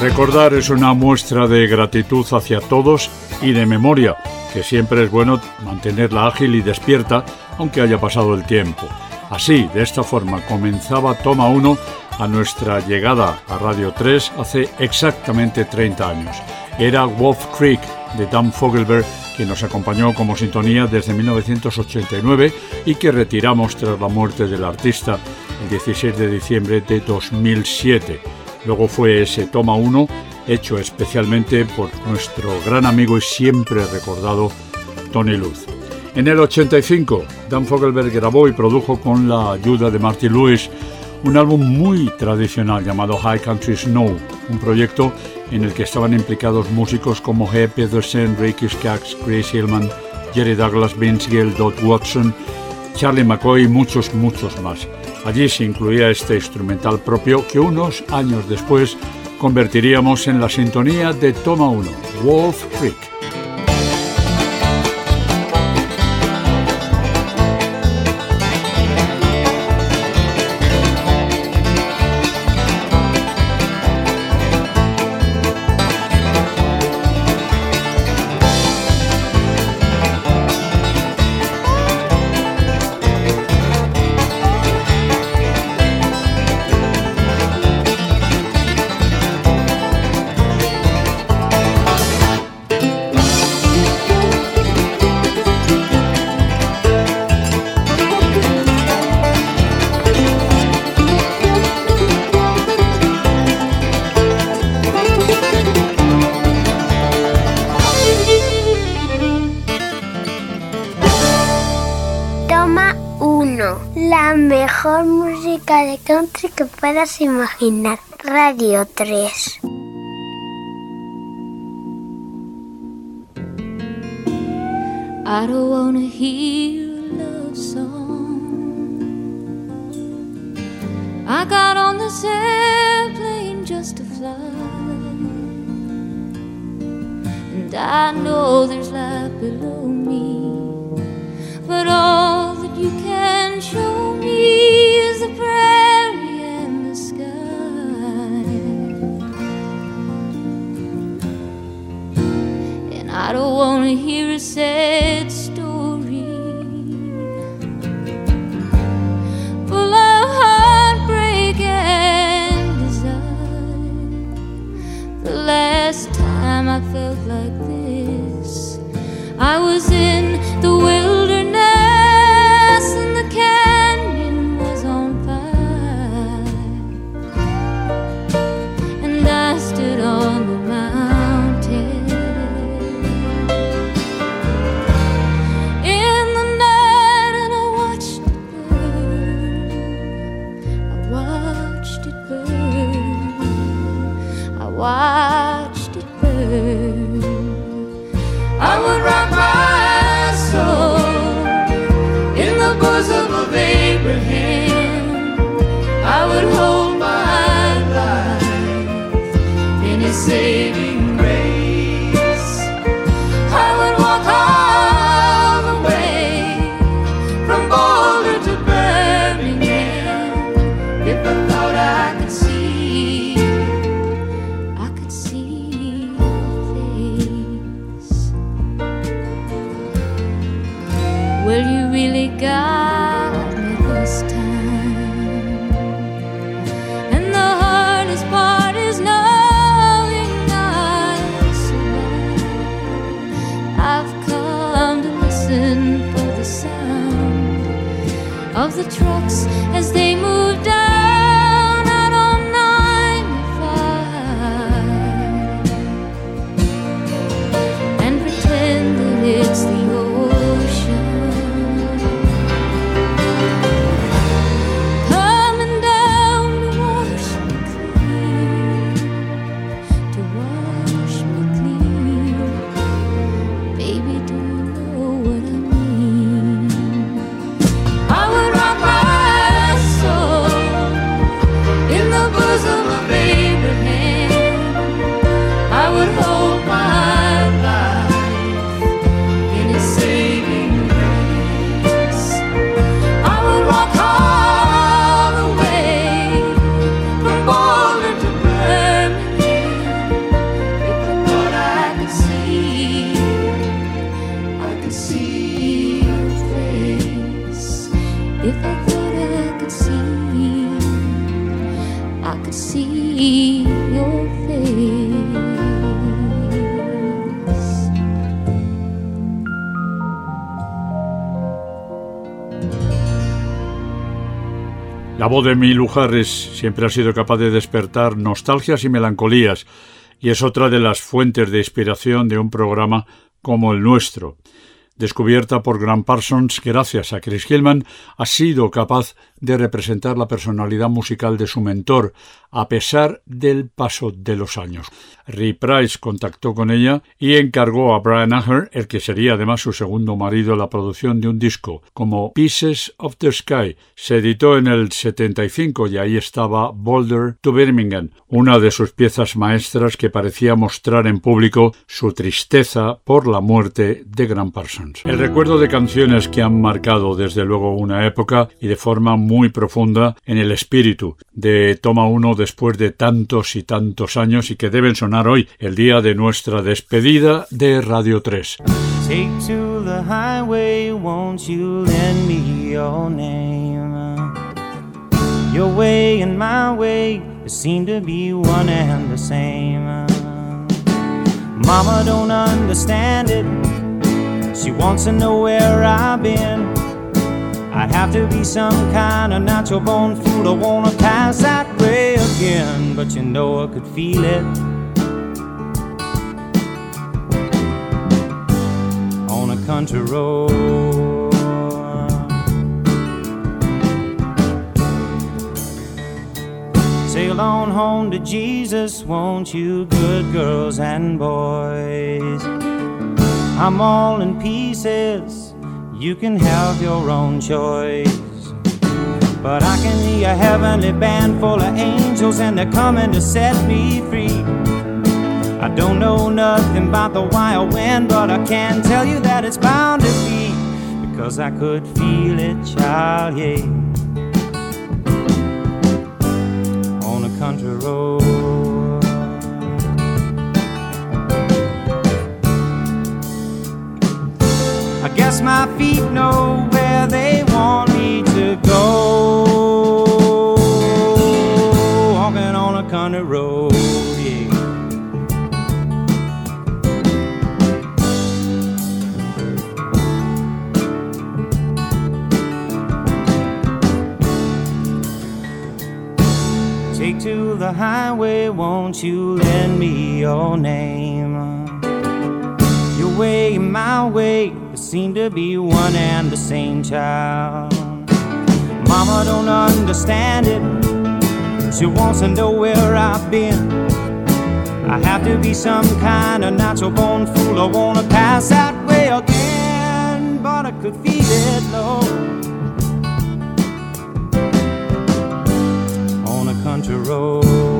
Speaker 14: Recordar es una muestra de gratitud hacia todos y de memoria, que siempre es bueno mantenerla ágil y despierta, aunque haya pasado el tiempo. Así, de esta forma, comenzaba Toma 1 a nuestra llegada a Radio 3 hace exactamente 30 años. Era Wolf Creek de Dan Fogelberg que nos acompañó como sintonía desde 1989 y que retiramos tras la muerte del artista el 16 de diciembre de 2007. Luego fue ese Toma 1 hecho especialmente por nuestro gran amigo y siempre recordado Tony Luz. En el 85, Dan Fogelberg grabó y produjo con la ayuda de Marty Lewis un álbum muy tradicional llamado High Country Snow, un proyecto en el que estaban implicados músicos como G. Pedersen, Ricky Skaggs, Chris Hillman, Jerry Douglas, Vince Gill, Dot Watson, Charlie McCoy y muchos, muchos más. Allí se incluía este instrumental propio que unos años después convertiríamos en la sintonía de Toma 1, Wolf Creek.
Speaker 15: Puedas imaginar. Radio 3.
Speaker 16: I don't wanna hear love song. I got on this airplane just to fly. And I know there's life below me. But all that you can show me I don't wanna hear a sad story full of heartbreak and desire. The last time I felt like this, I was in say
Speaker 14: La voz de Milu Harris siempre ha sido capaz de despertar nostalgias y melancolías, y es otra de las fuentes de inspiración de un programa como el nuestro. Descubierta por Grant Parsons, gracias a Chris Hillman, ha sido capaz de representar la personalidad musical de su mentor, a pesar del paso de los años. Ray Price contactó con ella y encargó a Brian Aher, el que sería además su segundo marido, la producción de un disco como Pieces of the Sky. Se editó en el 75 y ahí estaba Boulder to Birmingham, una de sus piezas maestras que parecía mostrar en público su tristeza por la muerte de Grant Parsons. El recuerdo de canciones que han marcado desde luego una época y de forma muy profunda en el espíritu de Toma 1 después de tantos y tantos años y que deben sonar hoy, el día de nuestra despedida de Radio 3.
Speaker 17: Take to the highway, won't you lend me your name? Your way and my way seem to be one and the same. Mama don't understand it. She wants to know where I've been. I'd have to be some kind of natural born fool to wanna pass that way again. But you know I could feel it. On a country road. Sail on home to Jesus, won't you, good girls and boys? I'm all in pieces, you can have your own choice. But I can hear a heavenly band full of angels, and they're coming to set me free. I don't know nothing about the wild wind, but I can tell you that it's bound to be because I could feel it, child, yeah. On a country road. My feet know where they want me to go. Walking on a country road. Take to the highway, won't you lend me your name? Your way, my way, seem to be one and the same child. Mama don't understand it. She wants to know where I've been. I have to be some kind of natural born fool. I wanna pass that way again, but I could feel it, Lord. On a country road.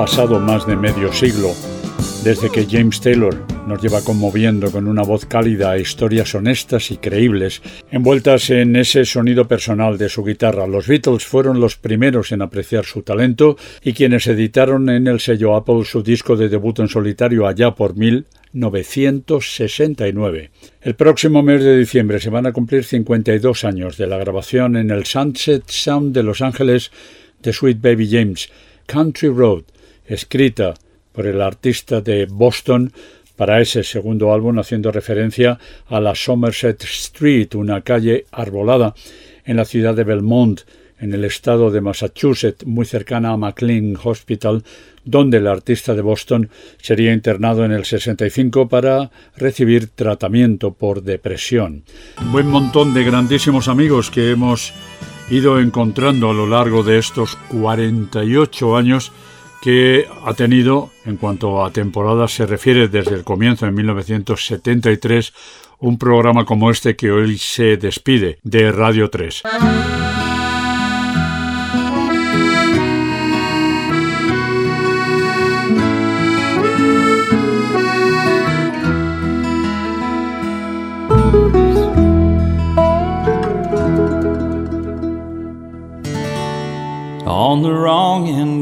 Speaker 14: pasado más de medio siglo desde que James Taylor nos lleva conmoviendo con una voz cálida historias honestas y creíbles, envueltas en ese sonido personal de su guitarra. Los Beatles fueron los primeros en apreciar su talento y quienes editaron en el sello Apple su disco de debut en solitario allá por 1969. El próximo mes de diciembre se van a cumplir 52 años de la grabación en el Sunset Sound de Los Ángeles de Sweet Baby James, Country Road, escrita por el artista de Boston para ese segundo álbum haciendo referencia a la Somerset Street, una calle arbolada en la ciudad de Belmont, en el estado de Massachusetts, muy cercana a McLean Hospital, donde el artista de Boston sería internado en el 65 para recibir tratamiento por depresión. Un buen montón de grandísimos amigos que hemos ido encontrando a lo largo de estos 48 años que ha tenido, en cuanto a temporadas se refiere desde el comienzo en 1973, un programa como este que hoy se despide de Radio 3.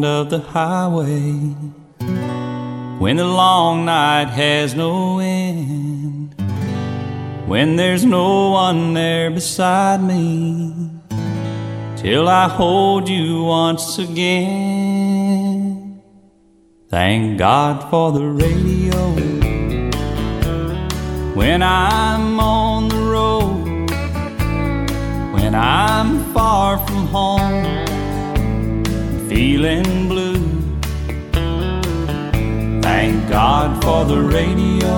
Speaker 18: Of the highway. When the long night has no end. When there's no one there beside me. Till I hold you once again. Thank God for the radio. When I'm on the road. When I'm far from home feeling blue. Thank God for the radio,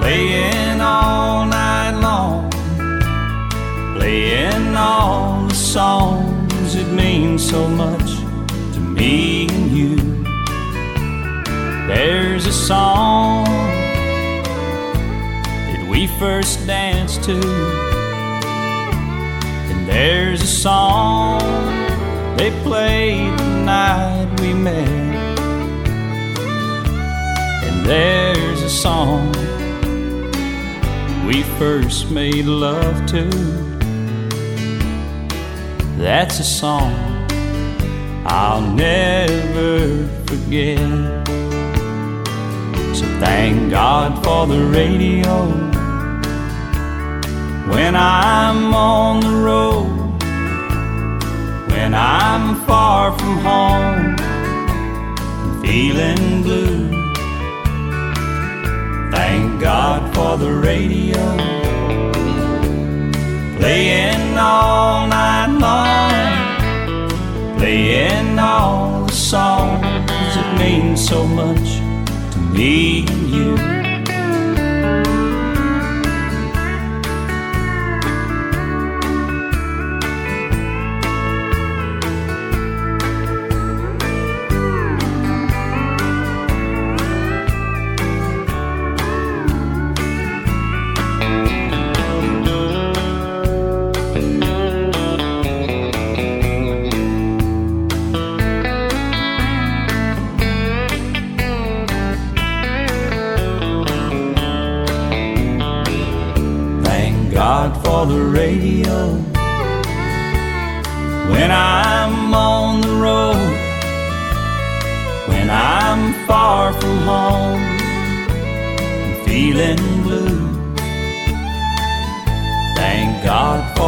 Speaker 18: playing all night long, playing all the songs that mean so much to me and you. There's a song that we first danced to, and there's a song they played the night we met. And there's a song we first made love to. That's a song I'll never forget. So thank God for the radio. When I'm on the road when I'm far from home and feeling blue. Thank God for the radio, playing all night long, playing all the songs that mean so much to me and you.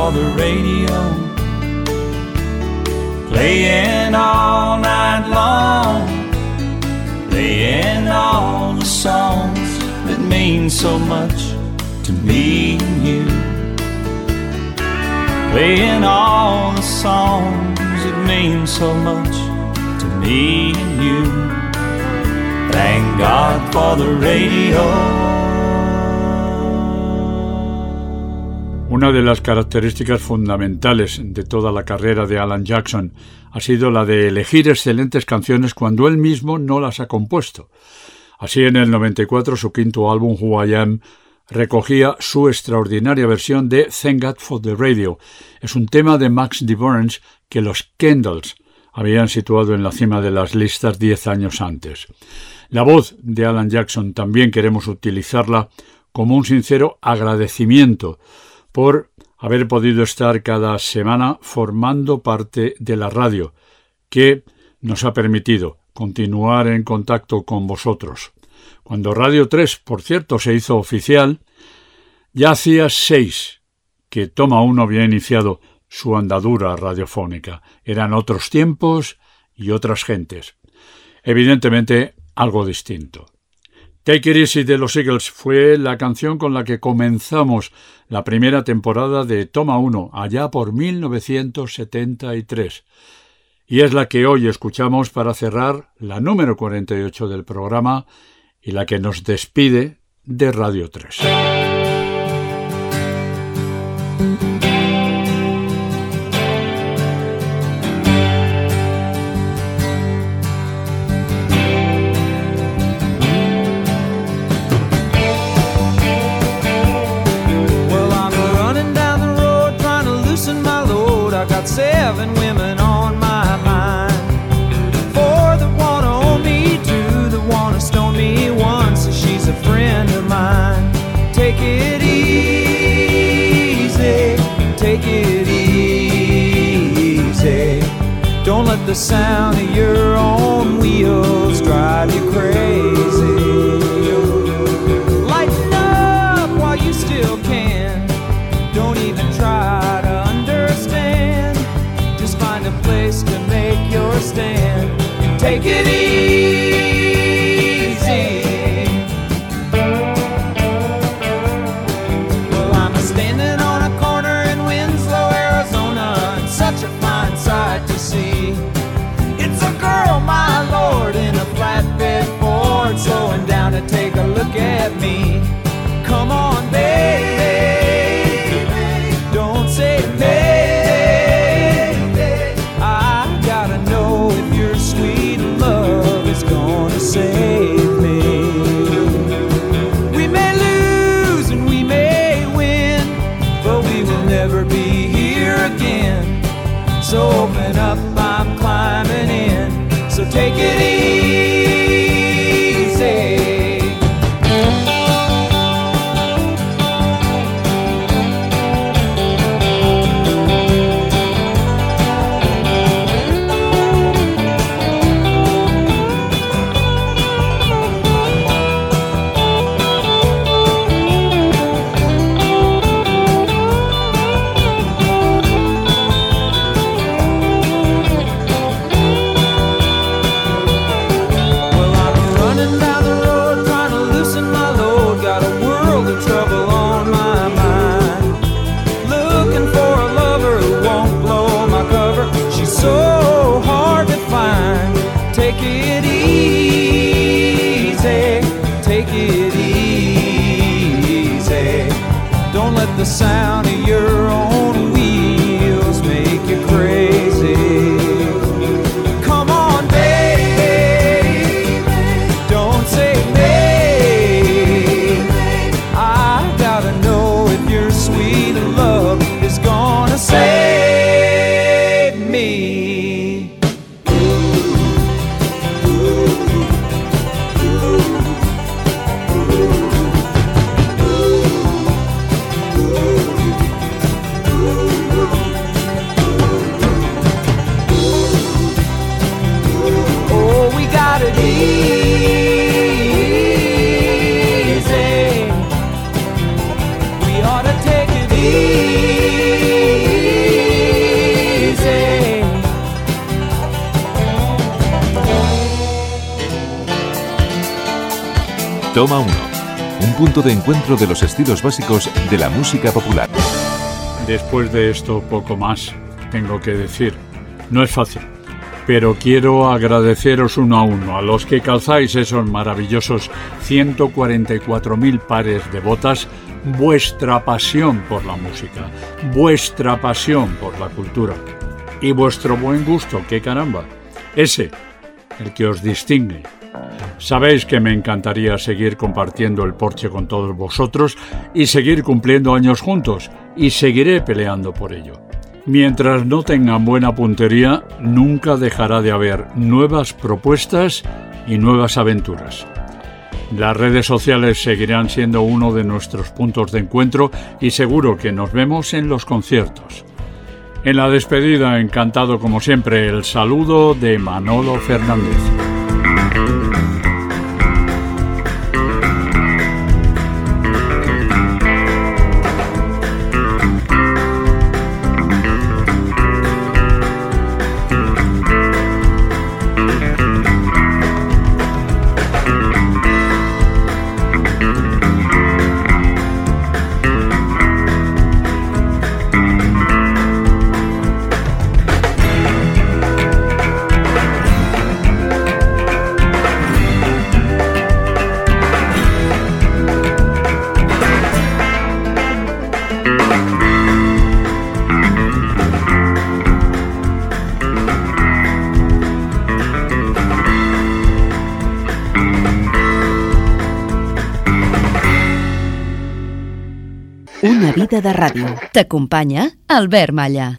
Speaker 18: For the radio, playing all night long, playing all the songs that mean so much to me and you playing all the songs that mean so much to me and you. Thank God for the radio.
Speaker 14: Una de las características fundamentales de toda la carrera de Alan Jackson ha sido la de elegir excelentes canciones cuando él mismo no las ha compuesto. Así en el 94 su quinto álbum Who I Am recogía su extraordinaria versión de Thank God for the Radio. Es un tema de Max de Burns que los Kendalls habían situado en la cima de las listas diez años antes. La voz de Alan Jackson también queremos utilizarla como un sincero agradecimiento por haber podido estar cada semana formando parte de la radio, que nos ha permitido continuar en contacto con vosotros. Cuando Radio 3, por cierto, se hizo oficial, ya hacía seis que Toma 1 había iniciado su andadura radiofónica. Eran otros tiempos y otras gentes. Evidentemente, algo distinto. Take It Easy de los Eagles fue la canción con la que comenzamos la primera temporada de Toma 1, allá por 1973. Y es la que hoy escuchamos para cerrar la número 48 del programa y la que nos despide de Radio 3.
Speaker 17: Let the sound of your own wheels drive you crazy. At me. The sound
Speaker 19: 1. Un punto de encuentro de los estilos básicos de la música popular.
Speaker 14: Después de esto, poco más tengo que decir. No es fácil, pero quiero agradeceros uno a uno a los que calzáis esos maravillosos 144.000 pares de botas, vuestra pasión por la música, vuestra pasión por la cultura y vuestro buen gusto, qué caramba. Ese, el que os distingue. Sabéis que me encantaría seguir compartiendo el porche con todos vosotros y seguir cumpliendo años juntos, y seguiré peleando por ello. Mientras no tengan buena puntería, nunca dejará de haber nuevas propuestas y nuevas aventuras. Las redes sociales seguirán siendo uno de nuestros puntos de encuentro y seguro que nos vemos en los conciertos. En la despedida, encantado como siempre, el saludo de Manolo Fernández.
Speaker 1: Vida de ràdio.
Speaker 20: T'acompanya Albert Malla.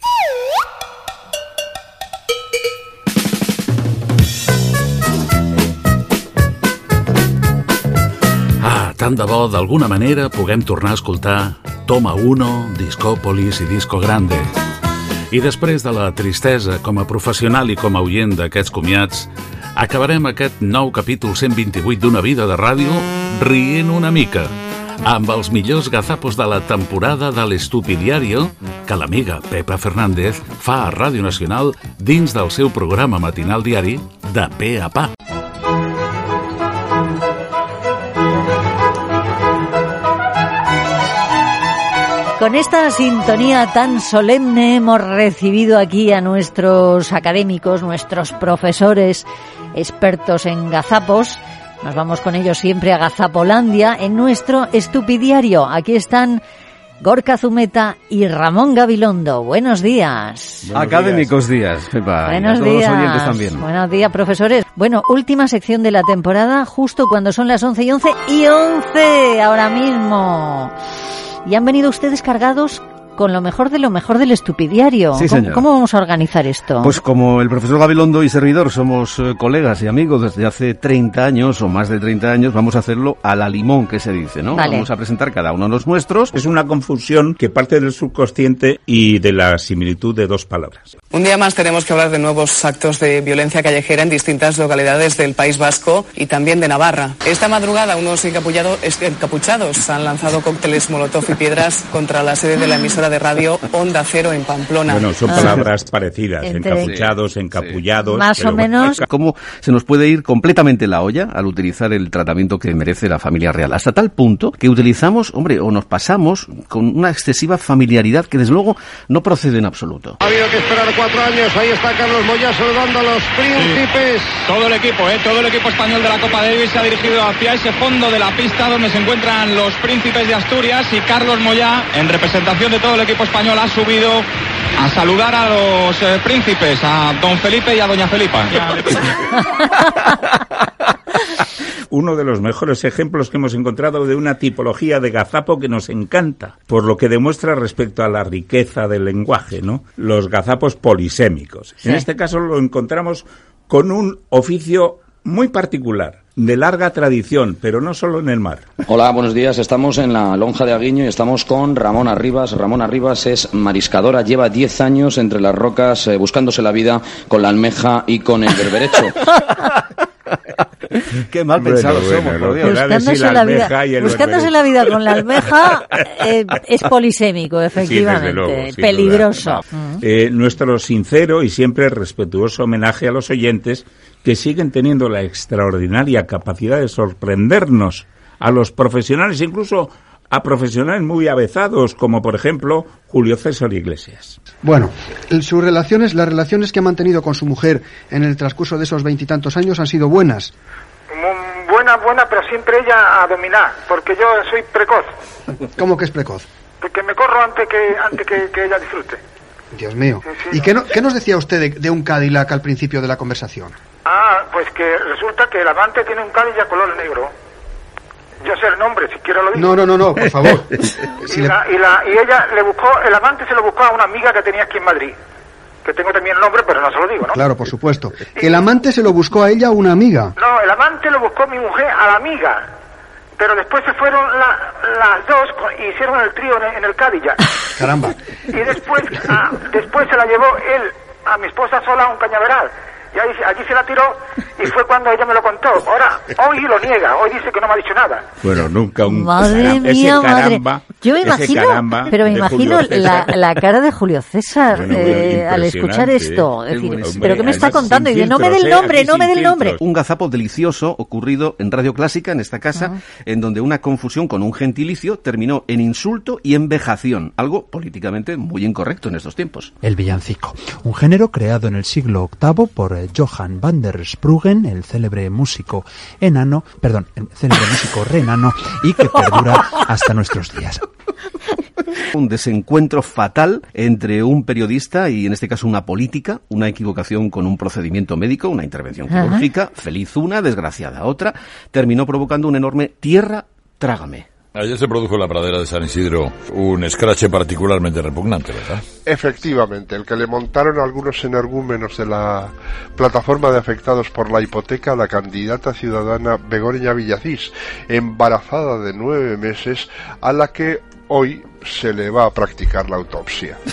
Speaker 2: Ah, tant de bo d'alguna manera puguem tornar a escoltar Toma 1, Discòpolis i Disco Grande. I després de la tristesa com a professional i com a oient d'aquests comiats, acabarem aquest nou capítol 128 d'una vida de ràdio rient una mica, amb els millors gazapos de la temporada de l'Estupidiario que l'amiga Pepa Fernández fa a Ràdio Nacional dins del seu programa matinal diari de P a Pa.
Speaker 21: Con esta sintonía tan solemne hemos recibido aquí a nuestros académicos, nuestros profesores expertos en gazapos. Nos vamos con ellos siempre a Gazapolandia en nuestro estupidiario. Aquí están Gorka Zumeta y Ramón Gabilondo. Buenos días.
Speaker 22: Académicos días, a
Speaker 21: Buenos
Speaker 22: todos
Speaker 21: días.
Speaker 22: los oyentes también.
Speaker 21: Buenos días, profesores. Bueno, última sección de la temporada, justo cuando son las 11 y 11 y 11 ahora mismo. Y han venido ustedes cargados con lo mejor de lo mejor del estupidiario.
Speaker 22: Sí,
Speaker 21: ¿Cómo,
Speaker 22: señor.
Speaker 21: cómo vamos a organizar esto?
Speaker 22: Pues como el profesor Gabilondo y servidor somos eh, colegas y amigos desde hace 30 años o más de 30 años, vamos a hacerlo a la limón, que se dice, ¿no?
Speaker 23: Vale.
Speaker 22: Vamos a presentar cada uno de los nuestros.
Speaker 23: Es una confusión que parte del subconsciente y de la similitud de dos palabras.
Speaker 24: Un día más tenemos que hablar de nuevos actos de violencia callejera en distintas localidades del País Vasco y también de Navarra. Esta madrugada unos encapuchados han lanzado cócteles molotov y piedras contra la sede de la emisora de radio Onda Cero en Pamplona.
Speaker 23: Bueno, son
Speaker 21: Ah.
Speaker 23: palabras parecidas,
Speaker 21: Entre-
Speaker 23: encapuchados, encapullados.
Speaker 21: Más
Speaker 23: pero
Speaker 21: o menos.
Speaker 22: Cómo se nos puede ir completamente la olla al utilizar el tratamiento que merece la familia real. Hasta tal punto que utilizamos, hombre, o nos pasamos con una excesiva familiaridad que desde luego no procede en absoluto.
Speaker 25: Ha habido que esperar cuatro años. Ahí está Carlos Moya saludando a los príncipes.
Speaker 26: Todo el equipo, ¿eh? todo el equipo español de la Copa Davis se ha dirigido hacia ese fondo de la pista donde se encuentran los príncipes de Asturias y Carlos Moyá, en representación de todo el equipo español, ha subido a saludar a los eh, príncipes, a don Felipe y a doña Felipa.
Speaker 23: Uno de los mejores ejemplos que hemos encontrado de una tipología de gazapo que nos encanta, por lo que demuestra respecto a la riqueza del lenguaje, ¿no? Los gazapos polisémicos. En este caso lo encontramos con un oficio muy particular, de larga tradición, pero no solo en el mar.
Speaker 27: Hola, buenos días. Estamos en la Lonja de Aguiño y estamos con Ramón Arribas. Ramón Arribas es mariscadora, lleva 10 años entre las rocas eh, buscándose la vida con la almeja y con el berberecho.
Speaker 22: Qué mal
Speaker 23: Bueno,
Speaker 22: pensados
Speaker 23: bueno,
Speaker 22: somos,
Speaker 23: los
Speaker 22: por Dios.
Speaker 21: Buscándose
Speaker 23: la
Speaker 21: vida,
Speaker 23: y el
Speaker 21: buscándose la vida con la almeja eh, es polisémico, efectivamente,
Speaker 23: luego,
Speaker 21: peligroso.
Speaker 23: duda. Eh, nuestro sincero y siempre respetuoso homenaje a los oyentes que siguen teniendo la extraordinaria capacidad de sorprendernos a los profesionales, incluso a profesionales muy avezados, como por ejemplo Julio César Iglesias.
Speaker 28: Bueno, sus relaciones, las relaciones que ha mantenido con su mujer en el transcurso de esos veintitantos años han sido buenas.
Speaker 29: Mm, Buena, buena, pero siempre ella a dominar, porque yo soy precoz,
Speaker 28: ¿Cómo que es precoz?
Speaker 29: que me corro antes que antes que, que ella disfrute.
Speaker 28: Dios mío. ¿Y qué, no- qué nos decía usted de, de un Cadillac al principio de la conversación?
Speaker 29: Ah, pues que resulta que el amante tiene un Cadillac color negro. Yo sé el nombre, si quiero lo digo.
Speaker 28: No, no, no, no, por favor.
Speaker 29: y, la- y, la- y ella le buscó, el amante se lo buscó a una amiga que tenía aquí en Madrid. Que tengo también el nombre, pero no se lo digo, ¿no?
Speaker 28: Claro, por supuesto. Que el amante se lo buscó a ella una amiga.
Speaker 29: No, el amante lo buscó mi mujer a la amiga. Pero después se fueron la- las dos y hicieron el trío en, en el Cadillac.
Speaker 28: Caramba.
Speaker 29: Y después, ah, después se la llevó él a mi esposa sola a un cañaveral. Y ahí, allí se la tiró y fue cuando ella me lo contó. Ahora, hoy lo niega, hoy dice que no me ha dicho nada.
Speaker 23: Bueno, nunca un
Speaker 21: Madre
Speaker 23: caramba- ese
Speaker 21: mía, madre.
Speaker 23: caramba,
Speaker 21: Yo me imagino, pero me imagino
Speaker 23: Julio
Speaker 21: la,
Speaker 23: César.
Speaker 21: la cara de Julio César
Speaker 23: Bueno, bueno,
Speaker 21: eh, al escuchar
Speaker 23: impresionante,
Speaker 21: esto.
Speaker 23: ¿eh?
Speaker 21: Es decir,
Speaker 23: Hombre,
Speaker 21: pero ¿qué me está contando? Y dice, no me dé el
Speaker 23: ¿eh?
Speaker 21: nombre, no me dé el nombre.
Speaker 22: Un gazapo delicioso ocurrido en Radio Clásica, en esta casa, en donde una confusión con un gentilicio terminó en insulto y en vejación, algo políticamente muy incorrecto en estos tiempos.
Speaker 30: El villancico, un género creado en el siglo VIII por eh, Johann van der Spruggen, el célebre músico enano, perdón, el célebre músico renano, y que perdura hasta nuestros días.
Speaker 22: Un desencuentro fatal entre un periodista y en este caso una política, una equivocación con un procedimiento médico, una intervención
Speaker 31: Ajá.
Speaker 22: quirúrgica, feliz una, desgraciada otra, terminó provocando un enorme tierra, trágame.
Speaker 32: Ayer se produjo en la pradera de San Isidro un escrache particularmente repugnante, ¿verdad?
Speaker 33: Efectivamente, el que le montaron algunos energúmenos de la plataforma de afectados por la hipoteca a la candidata ciudadana Begoña Villacís, embarazada de nueve meses, a la que hoy se le va a practicar la autopsia.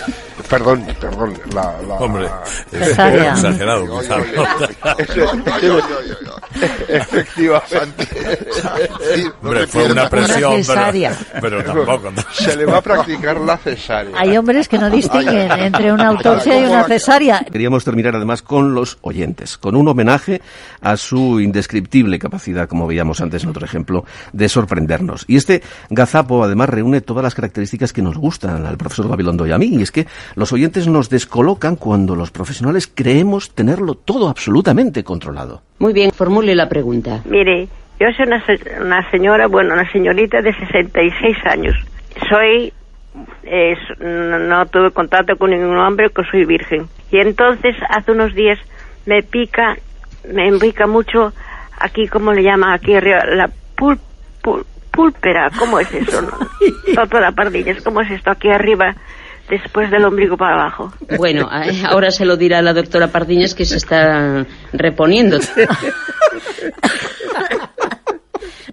Speaker 33: Perdón, perdón, la... la
Speaker 32: Hombre,
Speaker 21: Cesárea.
Speaker 32: exagerado.
Speaker 33: Efectivamente.
Speaker 32: Hombre, fue una presión,
Speaker 21: Una cesárea.
Speaker 32: pero, pero tampoco. ¿no?
Speaker 33: Se le va a practicar la cesárea.
Speaker 21: Hay hombres que no distinguen entre una autopsia y una cesárea.
Speaker 22: Queríamos terminar además con los oyentes, con un homenaje a su indescriptible capacidad, como veíamos antes en otro ejemplo, de sorprendernos. Y este gazapo además reúne todas las características que nos gustan al profesor Gabilondo y a mí, y es que los oyentes nos descolocan cuando los profesionales creemos tenerlo todo absolutamente controlado.
Speaker 34: Muy bien, formule la pregunta.
Speaker 35: Mire, yo soy una, se- una señora, bueno, una señorita de 66 años. Soy, eh, no, no tuve contacto con ningún hombre, que soy virgen. Y entonces, hace unos días, me pica, me pica mucho, aquí, ¿cómo le llaman aquí arriba? La pul, pul- púlpera, ¿cómo es eso? No, toda la pardilla, ¿cómo es esto aquí arriba, después del ombligo para abajo?
Speaker 34: Bueno, ahora se lo dirá la doctora Pardiñas que se está reponiendo.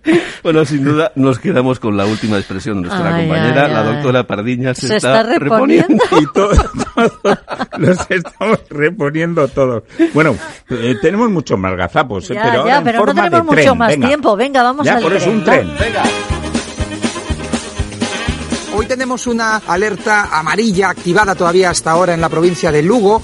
Speaker 22: Bueno, sin duda nos quedamos con la última expresión de nuestra
Speaker 21: Ay,
Speaker 22: compañera,
Speaker 21: ay,
Speaker 22: la doctora Pardiñas se,
Speaker 21: Se está reponiendo.
Speaker 23: Y todos, todos los estamos reponiendo todos. Bueno, eh, tenemos muchos más gazapos, eh,
Speaker 21: Ya,
Speaker 23: pero ahora
Speaker 21: ya,
Speaker 23: en
Speaker 21: pero no
Speaker 23: forma
Speaker 21: tenemos
Speaker 23: de
Speaker 21: mucho
Speaker 23: tren.
Speaker 21: más
Speaker 23: Venga.
Speaker 21: tiempo. Venga, vamos
Speaker 23: Ya,
Speaker 21: al
Speaker 23: por eso
Speaker 21: tren,
Speaker 23: un
Speaker 21: ¿no?
Speaker 23: tren.
Speaker 36: Hoy tenemos una alerta amarilla activada todavía hasta ahora en la provincia de Lugo,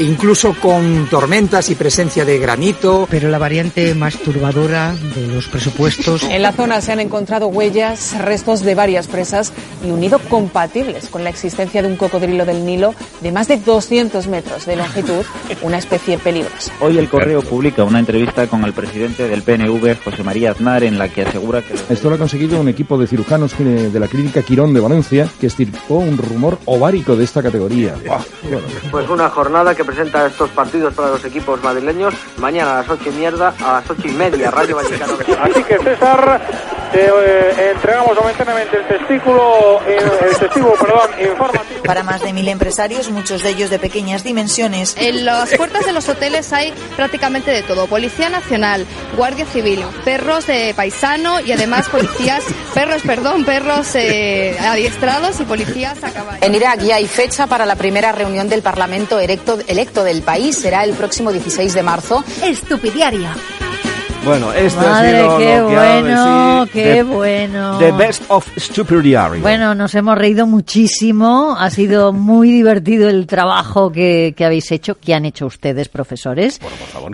Speaker 36: incluso con tormentas y presencia de granito.
Speaker 37: Pero la variante más turbadora de los presupuestos.
Speaker 38: En la zona se han encontrado huellas, restos de varias presas y unido compatibles con la existencia de un cocodrilo del Nilo de más de 200 metros de longitud, una especie peligrosa.
Speaker 39: Hoy el Correo publica una entrevista con el presidente del PNV, José María Aznar, en la que asegura que...
Speaker 40: Esto lo ha conseguido un equipo de cirujanos de la clínica Quirón de Valencia que estirpó un rumor ovárico de esta categoría.
Speaker 41: Pues una jornada que presenta estos partidos para los equipos madrileños. Mañana a las ocho y mierda, a las ocho y media, Radio Vallecano.
Speaker 29: Así que César, te eh, entregamos momentáneamente el testículo, eh, el testículo, perdón, informativo.
Speaker 41: Para más de mil empresarios, muchos de ellos de pequeñas dimensiones.
Speaker 42: En las puertas de los hoteles hay prácticamente de todo. Policía Nacional, Guardia Civil, perros de paisano y además policías, perros, perdón, perros eh, adiestrados y policías a caballo.
Speaker 43: En Irak ya hay fecha para la primera reunión del Parlamento electo, electo del país. Será el próximo 16 de marzo.
Speaker 21: Estupidiaria.
Speaker 22: Bueno, esto
Speaker 21: Madre,
Speaker 22: ha sido
Speaker 21: qué
Speaker 22: lo que
Speaker 21: bueno, qué
Speaker 22: the-
Speaker 21: bueno.
Speaker 22: The best of.
Speaker 21: Bueno, nos hemos reído muchísimo. Ha sido muy divertido el trabajo que, que habéis hecho, que han hecho ustedes, profesores.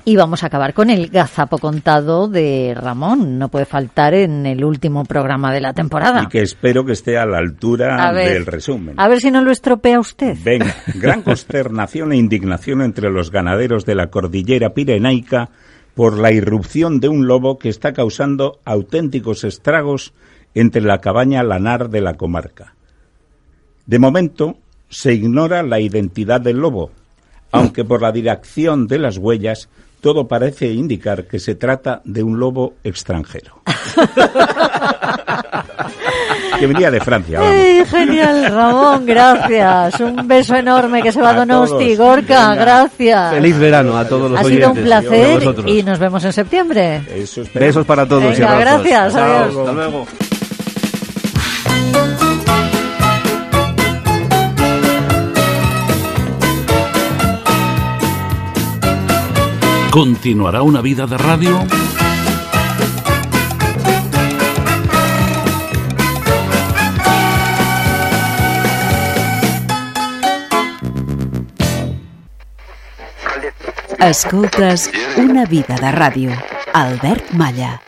Speaker 21: Y vamos a acabar con el gazapo contado de Ramón. No puede faltar en el último programa de la temporada.
Speaker 23: Y que espero que esté a la altura
Speaker 21: A ver.
Speaker 23: del resumen.
Speaker 21: A ver si no lo estropea usted.
Speaker 23: Venga, gran consternación e indignación entre los ganaderos de la cordillera pirenaica por la irrupción de un lobo que está causando auténticos estragos entre la cabaña lanar de la comarca. De momento, se ignora la identidad del lobo, aunque por la dirección de las huellas todo parece indicar que se trata de un lobo extranjero. que venía de Francia.
Speaker 21: ¡Ay, genial, Ramón! Gracias. Un beso enorme que se va a
Speaker 22: A
Speaker 21: Donosti. Gorka,
Speaker 22: Venga.
Speaker 21: gracias.
Speaker 22: Feliz verano a todos los
Speaker 21: Ha
Speaker 22: oyentes.
Speaker 21: sido un
Speaker 22: y
Speaker 21: placer y nos vemos en septiembre.
Speaker 22: Besos para todos y
Speaker 21: Venga,
Speaker 22: abrazos.
Speaker 21: gracias,
Speaker 22: Chao,
Speaker 21: adiós.
Speaker 22: Hasta luego.
Speaker 2: Continuarà una vida de ràdio?
Speaker 1: Escoltes Una vida de ràdio. Albert Malla.